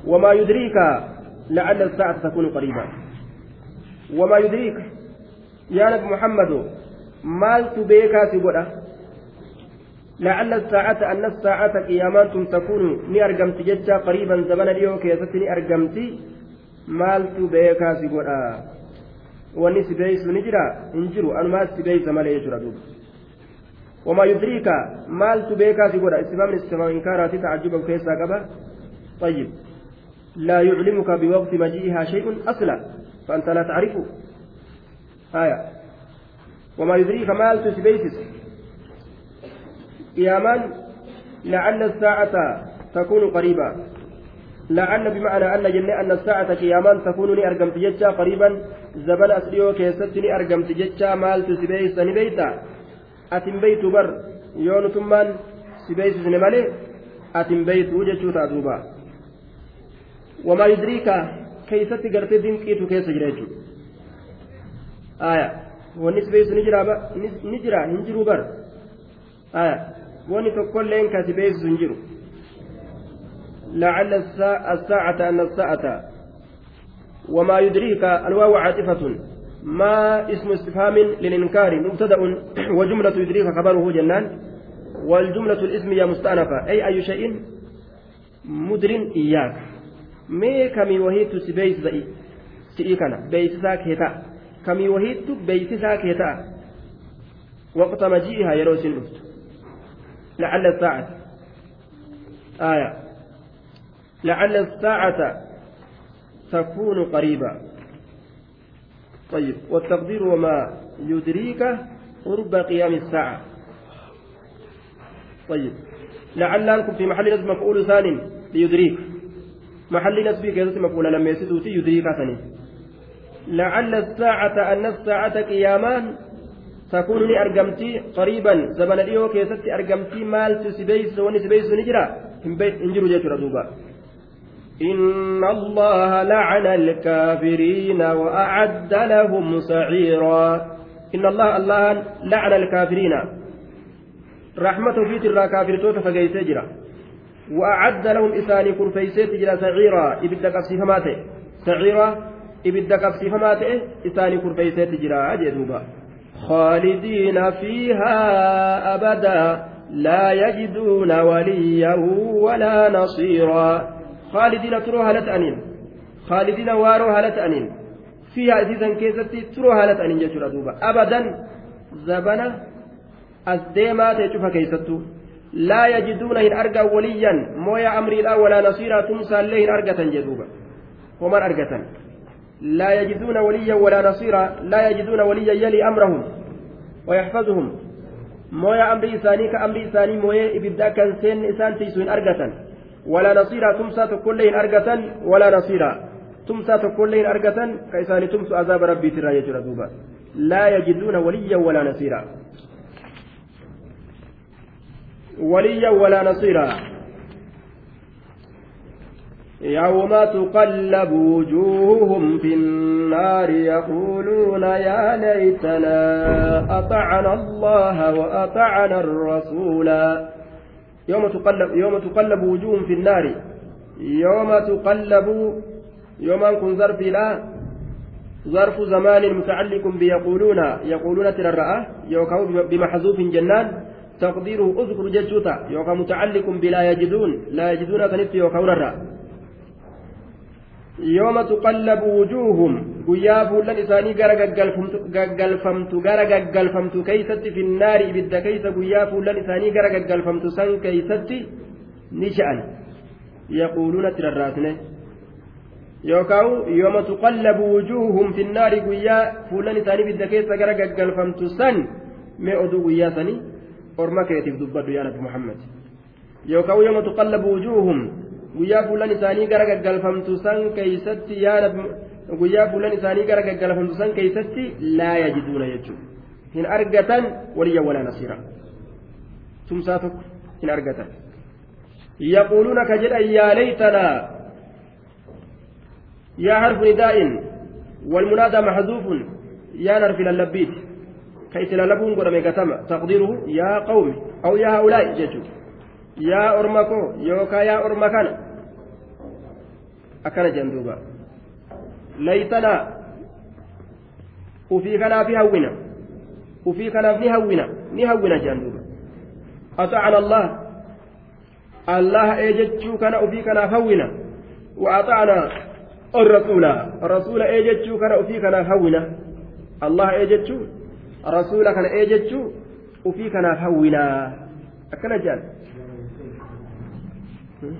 وما يدريك لعل الساعة تكون قريبا وما يدريك يا نبي محمد مال تبيكا سيبودا لعل الساعة أن الساعة قيامات تكون ني أرقمت ججا قريبا زمن اليوم كيست ني أرقمت مالت بيكا beeysu ni jira hin jiru anumaa si beeysa malee jechuudha duuba وما يدريك مال تبيكا في قرى استفهام استفهام إنكارات تعجبا كيسا قبا. طيب. لا يعلمك بوقت مجيئها شيء أصلا فأنت لا تعرفه. آية. وما يدريك مال تسبيسس قياما لعل الساعة تكون قريبا لعل بمعنى أن جنة أن الساعة قياما تكون لي أرقمت جتشا قريبا زبل أسريو كيست لي أرقمت جتشا مال تسبيس نبيتا أتم بيت بر يون ثمان سبيس نمالي أتم بيت وجتشو تادوبا وما يدريك كيست قرتي دينكيتو كيس جريتو آية. ونسبيس نجرا نجرا نجرو بر. آية. Wani tokkolleen kasi beeksisu hin jiru. لعل الساعة أن الساعة وما يدريك الواو عاطفة ما اسم استفهام للإنكار مبتدأ وجملة يدريك خبره جنان والجملة الاسمية مستأنفة أي أي شيء مدر إياك مي كمي وهيت سبيس زئي سئيكنا بيتساك هتا كمي وهيت بيتساك هتا وقت مجيئها يروسين لعل الساعة. آية. لعل الساعة تكون قريبا طيب والتقدير وما يدريك قرب قيام الساعة. طيب لعل في محل نسب مفعول ثاني ليدريك. محل نسب كذا مفعول لما يسدوتي يدريك ثاني. لعل الساعة أن الساعة قيامان تكون لي أرقمتي قريبا زمن اليوم كيستي أرقمتي مال تسبيس وني سبيس نجرا انجروا جيتوا دوبا إن الله لعن الكافرين وأعد لهم سعيرا. إن الله الله لعن الكافرين. رحمة في ترى كافر توتا فقيت جرا وأعد لهم إساني كرفيسيت جرا سعيرا. إبدك أبسيفماته سعيرا إبدك أبسيفماته إساني كرفيسيت جرا جدوبا خالدين فيها أبدا لا يجدون وليا ولا نصيرا. خالدين تروها لتأنين خالدين واروها لتأنين فيها أزيزا كيستي تروها لتأنين جتر دوبا أبدا زبنا أزديما تشوف كيستو. لا يجدون إن أرقى وليا مويا أمري لا ولا نصيرا تمسى إن أرقة جدوبا. ومن أرقة؟ لا يجدون وليا ولا نصيرا لا يجدون وليا يلي أمرهم ويحفظهم. مويا أمر إساني كأمر إساني مويا إبدا كان سين إسان تيسوين أرقة ولا نصيرا تمسى تكلين أرقة ولا نصيرا. تمسى تكلين أرقة كإساني تمسى عذاب ربي ترى يجر لا يجدون وليا ولا نصيرا. وليا ولا نصيرا. يوم تقلب وجوههم في النار يقولون يا ليتنا أطعنا الله وأطعنا الرسول. يوم تقلب يوم تقلب وجوههم في النار. يوم تقلب يوم كن ظرف لا ظرف زمان متعلق بيقولون يقولون ترى يوكاو بمحذوف جنان. تقديره أذكر ججوتا يوكا متعلق بلا يجدون. لا يجدون كنت الرأى. Yooma tuqallabu wujuuhum guyyaa fuullan isaanii gara gaggalfamtu gara gaggalfamtu keeysatti finnaari ibidda keeysa guyyaa fuullan isaanii gara gaggalfamtu san keeysatti ni sha'an yaquuluuna itti rarraasne yookaan yooma tuqallabu wujuuhum finnaari guyyaa fuullan isaanii ibidda keessa gara gaggalfamtu san mee oduu guyyaa sanii orma keetiif dubbadhu yaa nabi muhammad yookaan yooma tuqallabu wujuuhum guyyaa fuulan isaanii gara gaggalfamtu san keeysatti yaada guyyaa fuulan isaanii gara gaggalfamtu san keeysatti laa yajiduuna jechuudha hin argatan waliyya walaa nasiira tumsaa tokko hin argatan yaquuluuna ka jedhan yaa laytanaa yaa harfu nidaa'in والمنادى محذوف يا نرفي للبيت كيس للبون قدام قتما تقديره يا قوم أو يا هؤلاء ججو يا أرمكو يوكا يا أرمكان akkana jedhan duuba. Laytanaa ufii kanaaf hawwina ufii kanaaf ni hawwina ni hawwina jedhan duuba. أطعنا الله الله إيجتشو كان أفي كان هونا وأطعنا الرسول الرسول إيجتشو كان أفي كان هونا الله إيجتشو الرسول كان إيجتشو أفي كان هونا أكنا جان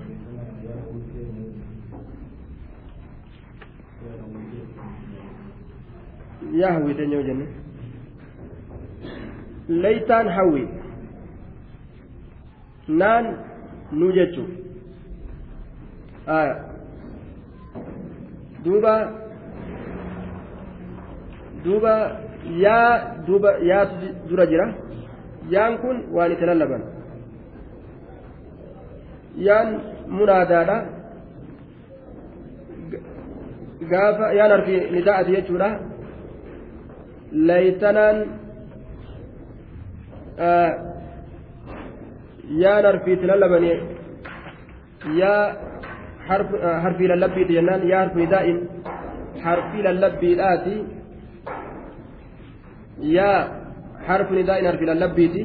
يهوي تنيو جنة ليتان هوي naan nu jechuun duuba duuba yaa duuba yaatu dura jira yaan kun yaan munaadaadha gaafa yaan harfi nida'ati jechuudha laytanaan yaa harfiitti lallabanii yaa harfii lallabbiiti jennaan yaa harfii daa'in harfii lallabbiidhaati yaa harfni daa'in harfii lallabbiiti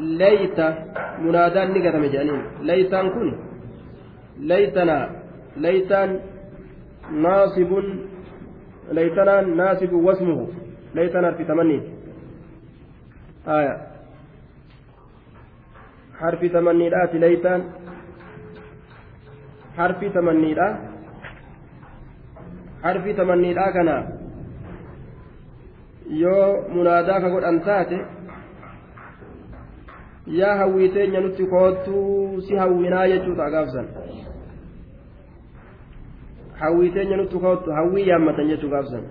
leeyta munaadaan ni gatame jedhaniin leeytaan kun leeytanaa leeytaan naasibun leeytanaan naasibun wasmuhu leeytan harfi tamanniiti آية حرف تمنيدات ليتان حرف تمنيدها حرف تمنيدhaa kana yoo munaadaa ka godhan taate yaa hawwiiteenya nutti koottuu si hawwinaa jechuudha gaafsan hawwiiteenya nutti koottu hawwii yaammatan jechuu gaafsan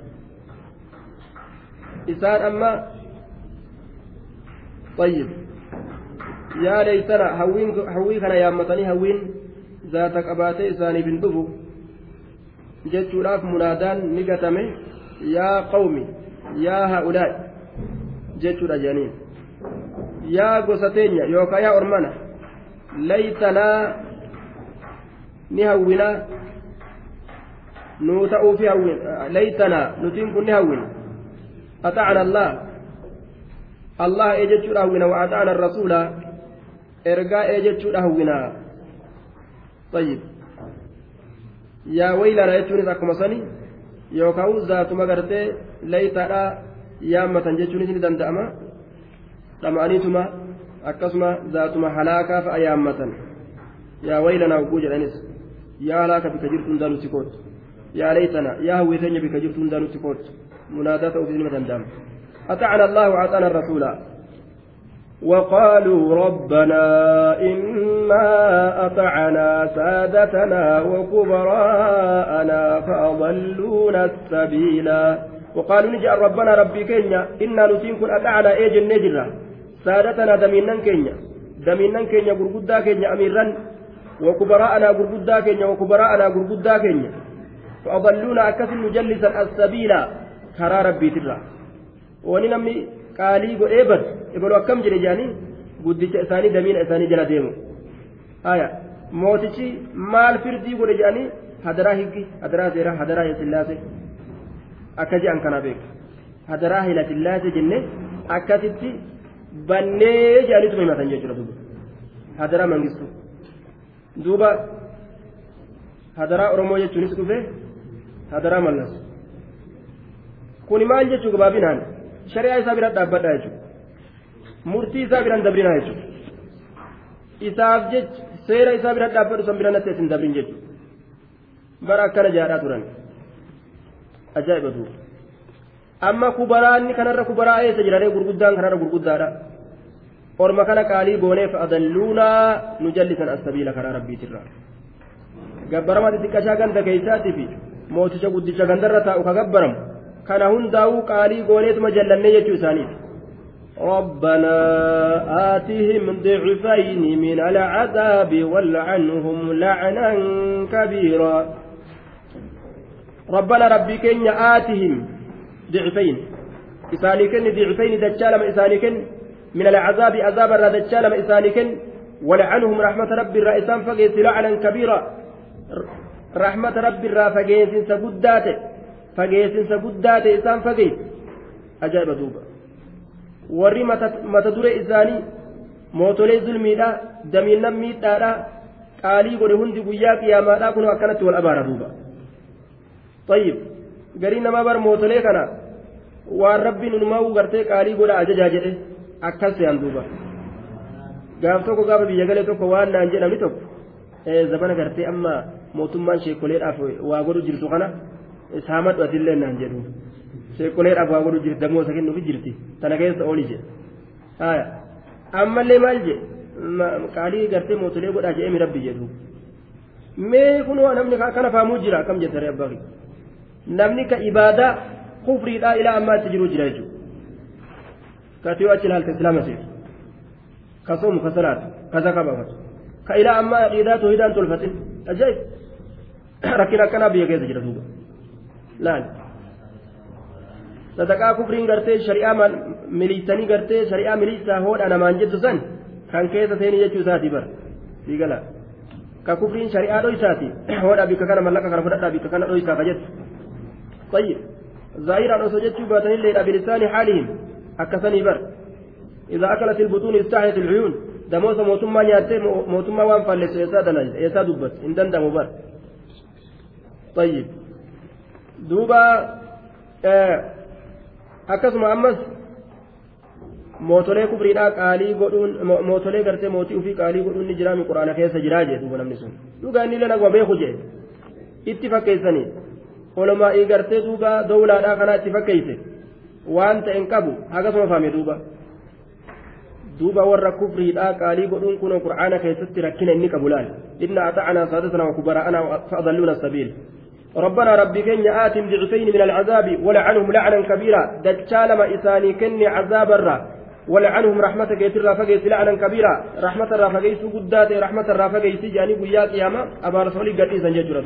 isaan amma طيب يا ليتنا هوين هوي كان يامتني هوين ذات قباتي إساني بن دفو jechuudhaaf munaadaan ni gatame yaa qawmi yaa haa'ulaa'i jechuudha jedhaniin yaa gosa teenya yookaan yaa ormana laytanaa ni hawwinaa nuu ta'uufi hawwin laytanaa nutiin kun ni hawwin ata'ana allah allah ee jechuudha hawwina wa'ataana rasuula ergaa ee jechuudha hawwina طيب yaa waylana jechuunis akkuma sani yookaan zaatuma gartee laytaadha yaammatan jechuunis ni danda'ama zaatuma halaakaa fa'a yaammatan yaa waylana hogguu jedhanis yaa halaaka bika jirtu hundaa nutti koottu yaa laytana yaa hawwiteenya bika jirtu hundaa nutti koottu munaadaa ta'uuf ilma danda'ama أطعنا الله وأطعنا الرسول وقالوا ربنا إنا أطعنا سادتنا وكبراءنا فأضلونا السبيلا وقالوا نجأ ربنا ربي كينيا إنا نسينكن أطعنا إيجن نجرة سادتنا دمينا كينيا دمينا كينيا غرغدا كينيا أميرا وكبراءنا غرغدا كينيا وكبراءنا غرغدا كينيا فأضلونا أكثر مجلسا السبيلا كرا ربي ترى wani namni qaalii godhee badu ebalu akkam jedhe jaanii guddicha isaanii damiina isaanii jala deemu haya mootichi maal firdii godhe jedhanii hadaraa higgi hadaraa seeraa hadaraa hila akka je'an kana beeku hadaraa hila sillaase jenne akkasitti bannee jedhaniituma himatan jechuudha duuba hadaraa mangistu duuba hadaraa oromoo jechuunis dhufe hadaraa mallas kuni maal jechuu gabaabinaan shari'aa isaa bira dhaabbadha jechuudha murtii isaa biraan dabrinaa jechuudha isaaf jecha seera isaa bira dhaabbadhu san bira natti isin dabrin jechuudha bara akkana jaadhaa turan ajaa'iba duuba amma kubaraanni kanarra kubaraa eessa jiraree gurguddaan kanarra gurguddaadha orma kana qaalii gooneef adalluunaa nu jallisan asabiila karaa rabbiitirraa gabbarama xixiqqashaa ganda keeysaatiif mooticha guddicha gandarra taa'u ka gabbaramu kana hundaa'uu qaalii gooneetuma jallannee jechuu isaaniiti ربنا آتهم ضعفين من العذاب والعنهم لعنا كبيرا ربنا ربي كن آتهم ضعفين إسانيكن ضعفين دجالم إسانيكن من العذاب عذاب الرا دجالم إسانيكن ولعنهم رحمة ربي الرئيسان فقيس لعنا كبيرا رحمة ربي الرا فقيس سبداته guddaa ta'e isaan fageesse ajaa'iba duuba warri mata dure isaanii mootolee zulmiidha damiinnan miidhaadha qaalii godhe hundi guyyaa qiyaamaadha kun akkanatti wal abaara duuba طيب garii namaa bar mootolee kana waan rabbiin unumaa gartee qaalii godha ajajaa jedhe akkas se'an duuba gaaf tokko gaafa biyya galee tokko waan naan jedhamni tokko zabana gartee amma mootummaan sheekoleedhaaf waa godhu jirtu kana saamadhu atillee naan jedhu sheekoleedhaaf waa godhu jirti damoo isa kennuufi jirti tana keessa ooli jedhe ammallee maal jedhe qaalii gartee mootolee godhaa jedhee rabbi jedhu mee kunoo namni kana faamuu jira akkam jettare abbaa namni ka ibaadaa jira jechuudha katiyoo achi ilaalta islaama seetu ka soomu ka salaatu ka zaka baafatu ka ilaa ammaa aqiidaa toohidaan tolfatin ajaa'ib rakkina akkanaa biyya keessa jira duuba laal sadaqaa kufriin gartee shari'aa miliisanii gartee shari'aa miliisaa hoodha namaan jettu san kan keessa seenii jechuu isaati bara siigala ka kufriin shari'aa dhoysaati hoodha bikka kana mallaqa kana fudhadhaa bikka kana dhoysaa ka jettu طيب ظاهرا أسجدت باتن الليل بلسان حالهم أكثني بر إذا أكلت البطون استحيت العيون دموس موتما نياتي موتما وان فلس يسا دبت إن دندم بر طيب دوبا آه akkasuma ammas mootolee kufriidhaa qaalii godhuun mootolee gartee mootii ofii qaalii godhuun ni jiraami quraana keessa jiraa jee duuba namni sun dhugaa inni illee naguma beeku jee itti fakkeessanii olomaa'ii gartee duuba dowlaadhaa kanaa itti fakkeeyse waan ta'en qabu hagasuma faame duuba duuba warra kufriidhaa qaalii godhuun kun qur'aana keessatti rakkina inni qabu laal inna ata'anaa saadatanaa wakubaraa'anaa fa'adalluuna sabiil ربنا ربي كن آتم ضعفين من العذاب ولعنهم لعنا كبيرا دجال ما إساني كن عذاب الرا ولعنهم رحمة كيتر رافقيس لعنا كبيرا رحمة رافقيس قدات رحمة رافقيس جاني بيات ياما أبا رسولي قد إذن ججر